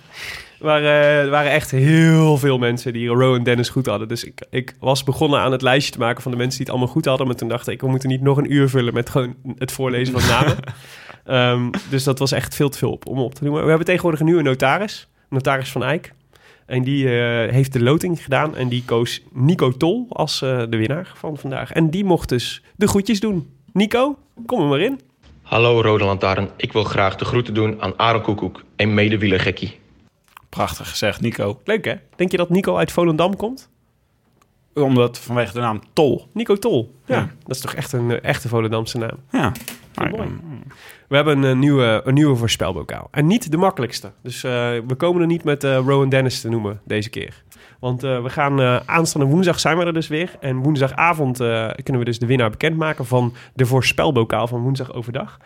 Maar eh, er waren echt heel veel mensen die Rowan Dennis goed hadden. Dus ik, ik was begonnen aan het lijstje te maken van de mensen die het allemaal goed hadden. Maar toen dacht ik, we moeten niet nog een uur vullen met gewoon het voorlezen van namen. Ehm, dus dat was echt veel te veel op, om op te noemen. We hebben tegenwoordig een nieuwe notaris. Notaris van Eyck. En die eh, heeft de loting gedaan. En die koos Nico Tol als eh, de winnaar van vandaag. En die mocht dus de groetjes doen. Nico, kom er maar in. Hallo Rode Lantaarn, ik wil graag de groeten doen aan Aaron Koekoek, een medewielergekkie. Prachtig gezegd, Nico. Leuk hè? Denk je dat Nico uit Volendam komt? Omdat vanwege de naam Tol. Nico Tol. Ja, Ja. dat is toch echt een eh, echte Volendamse naam. Ja. Maar, mooi. We hebben een nieuwe, een nieuwe voorspelbokaal. En niet de makkelijkste. Dus eh, we komen er niet met eh, Rowan Dennis te noemen deze keer. Want eh, we gaan eh, aanstaande woensdag zijn we er dus weer. En woensdagavond eh, kunnen we dus de winnaar bekendmaken van de voorspelbokaal van woensdag overdag.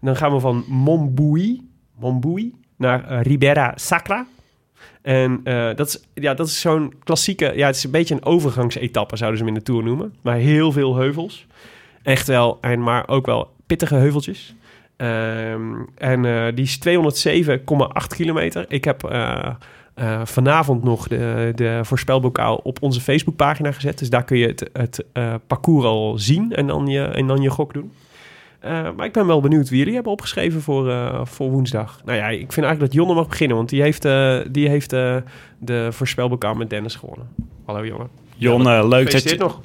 Dan gaan we van Montbui, Montbui naar Ribera Sacra. En dat is, ja, dat is zo'n klassieke... Ja, het is een beetje een overgangsetappe, zouden ze hem in de Tour noemen. Maar heel veel heuvels. Echt wel, en maar ook wel pittige heuveltjes. Ehm, en die is 207,8 kilometer. Ik heb eh, vanavond nog de, de voorspelbokaal op onze Facebookpagina gezet. Dus daar kun je het, het eh, parcours al zien en dan je, en dan je gok doen. Eh, maar ik ben wel benieuwd wie jullie hebben opgeschreven voor, eh, voor woensdag. Nou ja, ik vind eigenlijk dat Jonne mag beginnen, want die heeft, eh, die heeft eh, de voorspelbokaal met Dennis gewonnen. Hallo Jonne. Jon, eh, leuk dat je... nog.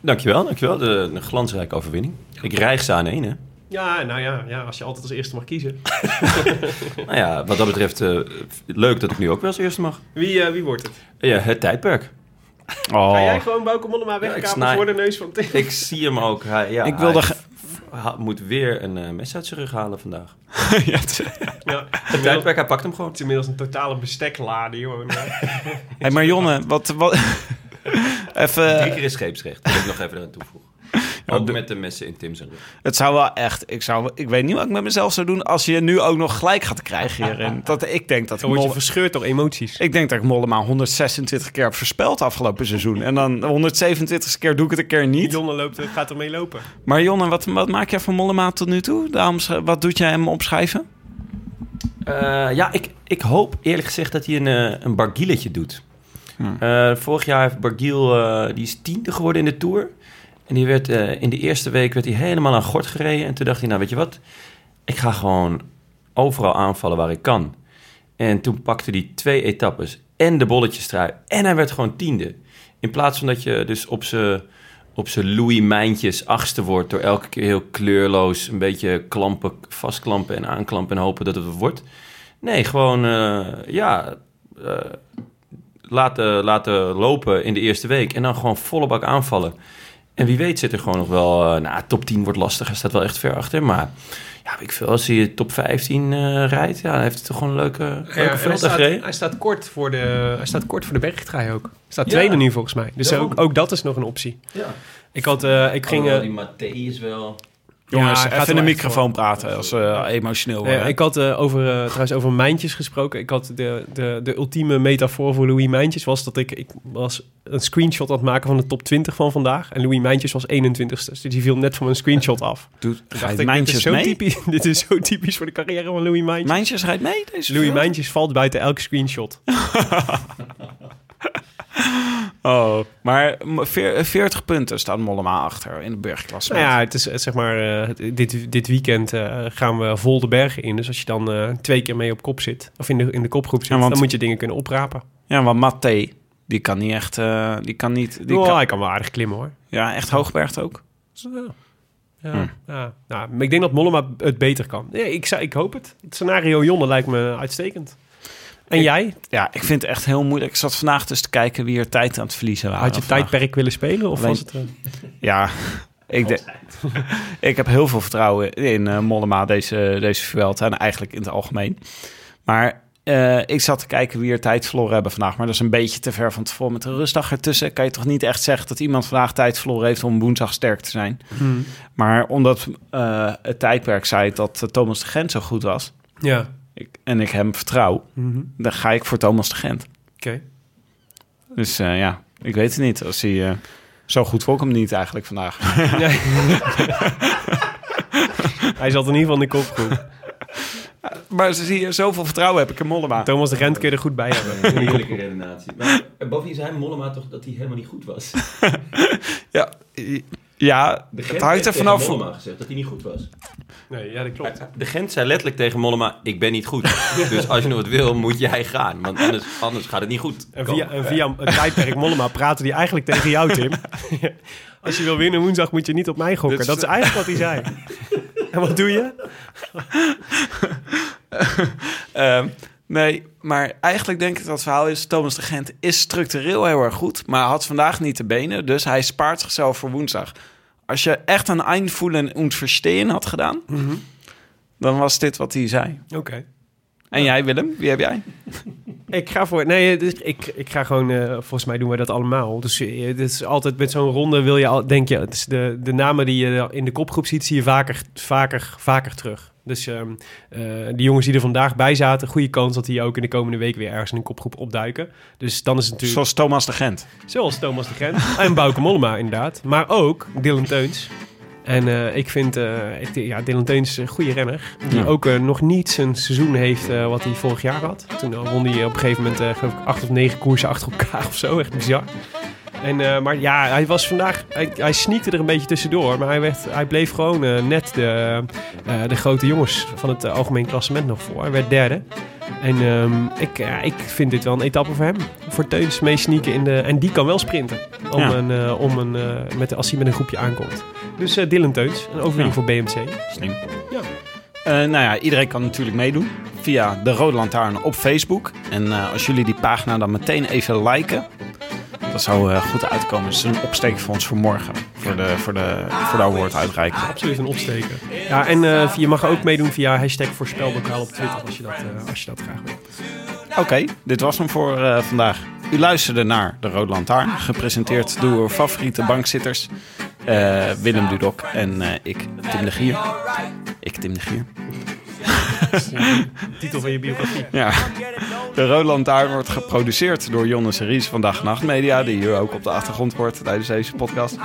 Dankjewel, dankjewel. De, een glansrijke overwinning. Ik rijg ze aan één, hè. Ja, nou ja, ja, als je altijd als eerste mag kiezen. Nou ja, wat dat betreft eh, leuk dat ik nu ook wel als eerste mag. Wie, eh, wie wordt het? Ja, het tijdperk. Oh. Ga jij gewoon Bauke Mollema Ja, wegkapen snij- voor de neus van Tim? Ik zie hem ook. Hij, ja, Ik wilde moet weer een eh, mes uit zijn rug halen vandaag. ja, het- Ja, Het tijdperk, hij pakt hem gewoon. Het is inmiddels een totale besteklade, jongen. hey, maar Jonne, wat... wat... Even... Drie keer is scheepsrecht. Dat wil ik nog even aan toevoegen. Ook de- met de messen in Tim zijn rug. Het zou wel echt... Ik, zou, ik weet niet wat ik met mezelf zou doen als je nu ook nog gelijk gaat krijgen hierin. Dat, ik denk dat Dan word je verscheurd door emoties. Ik denk dat ik Mollema 126 keer heb voorspeld afgelopen seizoen. En dan 127 keer doe ik het een keer niet. Jonne loopt, gaat ermee lopen. Maar Jonne, wat, wat maak jij van Mollema tot nu toe? Daarom, sch- wat doet jij hem opschrijven? Eh, ja, ik, ik hoop eerlijk gezegd dat hij een, eh, een bargieletje doet. Hmm. Eh, vorig jaar heeft Bargiel, eh, die is tiende geworden in de Tour. En die werd, eh, in de eerste week werd hij helemaal aan gort gereden. En toen dacht hij, nou weet je wat, ik ga gewoon overal aanvallen waar ik kan. En toen pakte hij twee etappes en de bolletjestrui. En hij werd gewoon tiende. In plaats van dat je dus op zijn op Louis Mijntjes achtste wordt... door elke keer heel kleurloos een beetje klampen, vastklampen en aanklampen... en hopen dat het wat wordt. Nee, gewoon, eh, ja... eh, laten, laten lopen in de eerste week. En dan gewoon volle bak aanvallen. En wie weet zit er gewoon nog wel... eh, nou, top 10 wordt lastig. Hij staat wel echt ver achter. Maar ja, weet ik veel. Als hij top 15 eh, rijdt... Ja, dan heeft hij toch gewoon een leuke, leuke Ja, hij, veld staat, gereden. hij, staat kort voor de, hij staat kort voor de bergtrui ook. Hij staat Ja. tweede nu volgens mij. Dus ook, ook dat is nog een optie. Ja. Ik, had, eh, ik ging... eh, die Matthäus wel... Jongens, gaat even in de microfoon praten als we emotioneel ik had eh, over, eh, trouwens over Mijntjes gesproken. Ik had de, de, de ultieme metafoor voor Louis Mijntjes was dat ik, ik was een screenshot aan het maken van de top 20 van vandaag. En Louis Mijntjes was 21ste. Dus die viel net van mijn screenshot af. Doet, dacht ik, dit Mijntjes is, zo mee? typisch, dit is zo typisch voor de carrière van Louis Mijntjes. Mijntjes rijdt mee deze Louis? Mijntjes valt buiten elke screenshot. Oh, maar veer- 40 punten staat Mollema achter in de bergklasse. Nou ja, het is zeg maar, eh, dit, dit weekend eh, gaan we vol de bergen in. Dus als je dan eh, twee keer mee op kop zit, of in de, in de kopgroep zit, Ja, want- dan moet je dingen kunnen oprapen. Ja, want Matte, die kan niet echt... die kan niet... Die Oh, kan, hij kan wel aardig klimmen hoor. ja, echt hoogberg ook. Ja. Ja, Hm. ja. Nou, ik denk dat Mollema het beter kan. Ik, zou- ik hoop het. Het scenario Jonne lijkt me uitstekend. En Ik- jij? Ja, ik vind het echt heel moeilijk. Ik zat vandaag dus te kijken wie er tijd aan het verliezen waren. Had je vandaag. tijdperk willen spelen? Of Alleen- was het... eh, Ja, ik, de- ik heb heel veel vertrouwen in eh, Mollema, deze, deze Vuelta. En eigenlijk in het algemeen. Maar eh, ik zat te kijken wie er tijd verloren hebben vandaag. Maar dat is een beetje te ver van tevoren. Met een rustdag ertussen kan je toch niet echt zeggen... dat iemand vandaag tijd verloren heeft om woensdag sterk te zijn. hmm. Maar omdat eh, het tijdperk zei dat Thomas de Gent zo goed was... Ja. Ik, en ik hem vertrouw, Mhm. dan ga ik voor Thomas de Gent. Oké. Dus eh, ja, ik weet het niet. Als hij, eh, zo goed vond ik hem niet eigenlijk vandaag. Nee. Hij zat in ieder geval in de kopgroep. maar ze zie je, zoveel vertrouwen heb ik in Mollema. Thomas de Gent kun je er goed bij hebben. Een heerlijke redenatie. Maar eh, bovendien zei Mollema toch dat hij helemaal niet goed was. Ja, ja De het Gent hangt er tegen vanaf. Mollema gezegd dat hij niet goed was. Nee, ja, dat klopt. De Gent zei letterlijk tegen Mollema, ik ben niet goed. dus als je nog wat wil, moet jij gaan. Want anders, anders gaat het niet goed. En via, en via het tijdperk Mollema praten die eigenlijk tegen jou, Tim. Als je wil winnen woensdag, moet je niet op mij gokken. Dat is- is eigenlijk wat hij zei. En wat doe je? Ehm, nee, maar eigenlijk denk ik dat het verhaal is... Thomas de Gent is structureel heel erg goed... maar had vandaag niet de benen, dus hij spaart zichzelf voor woensdag. Als je echt een einvoelen und verstehen had gedaan... dan was dit wat hij zei. Oké. En jij, Willem? Wie heb jij? Ik ga voor. Nee, dus ik, ik ga gewoon. eh, volgens mij doen wij dat allemaal. Dus eh, het is altijd met zo'n ronde wil je al. Denk je, het is de, de namen die je in de kopgroep ziet, zie je vaker, vaker, vaker terug. Dus ehm eh, die jongens die er vandaag bij zaten, goede kans dat die ook in de komende week weer ergens in een kopgroep opduiken. Dus dan is het natuurlijk. Zoals Thomas de Gent. Zoals Thomas de Gent en Bouke Mollema inderdaad. Maar ook Dylan Teuns. En eh, ik vind eh, ik, ja, Dylan Teuns een goede renner. Die Ja. ook nog niet zijn seizoen heeft wat hij vorig jaar had. Toen won hij op een gegeven moment geloof ik acht of negen koersen achter elkaar of zo. Echt bizar. En, eh, maar ja, hij was vandaag... Hij, hij sneakte er een beetje tussendoor. Maar hij, werd, hij bleef gewoon eh, net de, eh, de grote jongens van het algemeen klassement nog voor. Hij werd derde. En ehm, ik, ja, ik vind dit wel een etappe voor hem. Voor Teuns meesneaken in de... En die kan wel sprinten. Om Ja. een, om een, met, als hij met een groepje aankomt. Dus Dylan Teuns. Een overwinning voor BMC. Slim. Ja. Eh, nou ja, iedereen kan natuurlijk meedoen via de Rode Lantaarn op Facebook. En als jullie die pagina dan meteen even liken, dat zou eh, goed uitkomen. Dat is een opsteek voor ons voor morgen, voor de, voor de, voor de award-uitreiking. Absoluut een opsteken. Ja, en eh, je mag ook meedoen via hashtag voorspelbokaal op Twitter. Als je dat, eh, als je dat graag wilt. Oké, dit was hem voor eh, vandaag. U luisterde naar de Rode Lantaarn, gepresenteerd door uw favoriete bankzitters. eh, Willem Dudok en eh, ik, Tim de Gier. Ik, Tim de Gier. Titel van je biografie. Ja. De Rode Lantaarn wordt geproduceerd door Jonne Series van Dag Nacht Media, die hier ook op de achtergrond hoort tijdens deze podcast.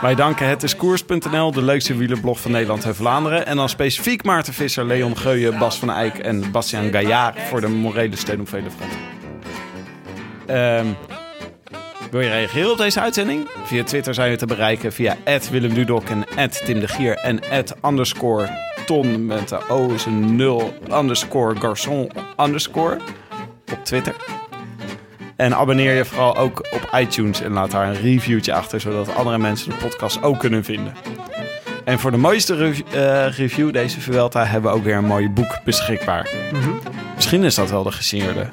Wij danken Het is Koers.nl, de leukste wielerblog van Nederland en Vlaanderen. En dan specifiek Maarten Visser, Leon Geuyen, Bas van Eyck en Bastiaan Gaillard voor de morele steun op vele fronten. Ehm, wil je reageren op deze uitzending? Via Twitter zijn we te bereiken via Willem Dudok en Tim de Gier en underscore ton met de O is een 0 underscore garçon underscore op Twitter. En abonneer je vooral ook op iTunes en laat daar een reviewtje achter, zodat andere mensen de podcast ook kunnen vinden. En voor de mooiste rev- eh, review deze Vuelta hebben we ook weer een mooi boek beschikbaar. Misschien is dat wel de gesigneerde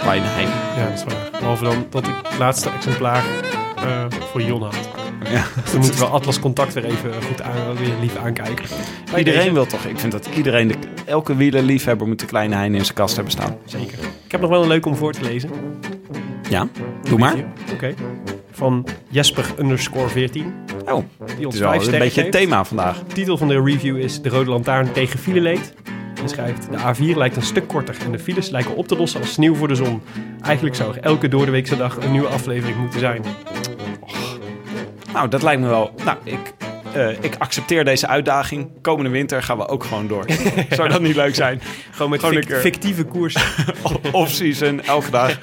Kleine Hein. Ja, dat is waar. Behalve dan dat ik het laatste exemplaar eh, voor Jon had. Ja. Dus dan moeten we Atlas Contact weer even goed aan, weer lief aankijken. Bij Iedereen deze. wil toch, ik vind dat iedereen, de, elke wielerliefhebber moet de Kleine Hein in zijn kast hebben staan. Zeker. Ik heb nog wel een leuk om voor te lezen. Ja, doe maar. Oké. Van Jesper underscore 14. Oh, Die ons is wel een beetje het thema vandaag. De titel van de review is De Rode Lantaarn tegen fileleed. En schrijft, de A4 lijkt een stuk korter en de files lijken op te lossen als sneeuw voor de zon. Eigenlijk zou er elke doordeweekse dag een nieuwe aflevering moeten zijn. Nou, dat lijkt me wel. Nou, ik, eh, ik accepteer deze uitdaging. Komende winter gaan we ook gewoon door. Zou dat niet leuk zijn? Gewoon met Gewoon fictieve koers. Off-season, elke dag.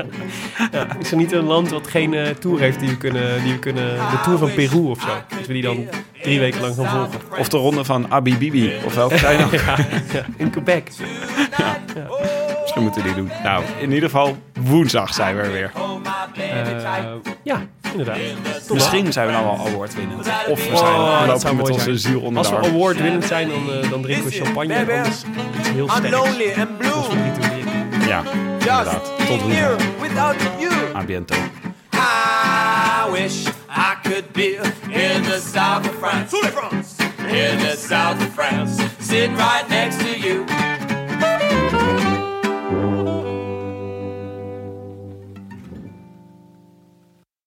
Ja, is er niet een land wat geen eh, tour heeft die we kunnen, die we kunnen... De Tour van Peru of zo. Dat we die dan drie weken lang gaan volgen. Of de ronde van Abibibi. Of welke zijn ook. Ja, ja, in Quebec. Misschien moeten die doen. Nou, in ieder geval woensdag zijn we er weer. Eh, ja, inderdaad. Misschien zijn we nou wel award winnen. Of we, Oh, zijn, dat we lopen zou met mooi onze zijn. ziel onder Als de we arm. award-winnend zijn, dan, eh, dan drinken we champagne. En anders iets heel I'm sterks. lonely and blue. Als we niet doen. Ja, inderdaad. Just Tot being here woensdag. without you. A biento. I wish I could be in the south of France. In the south of France, sitting right next to you.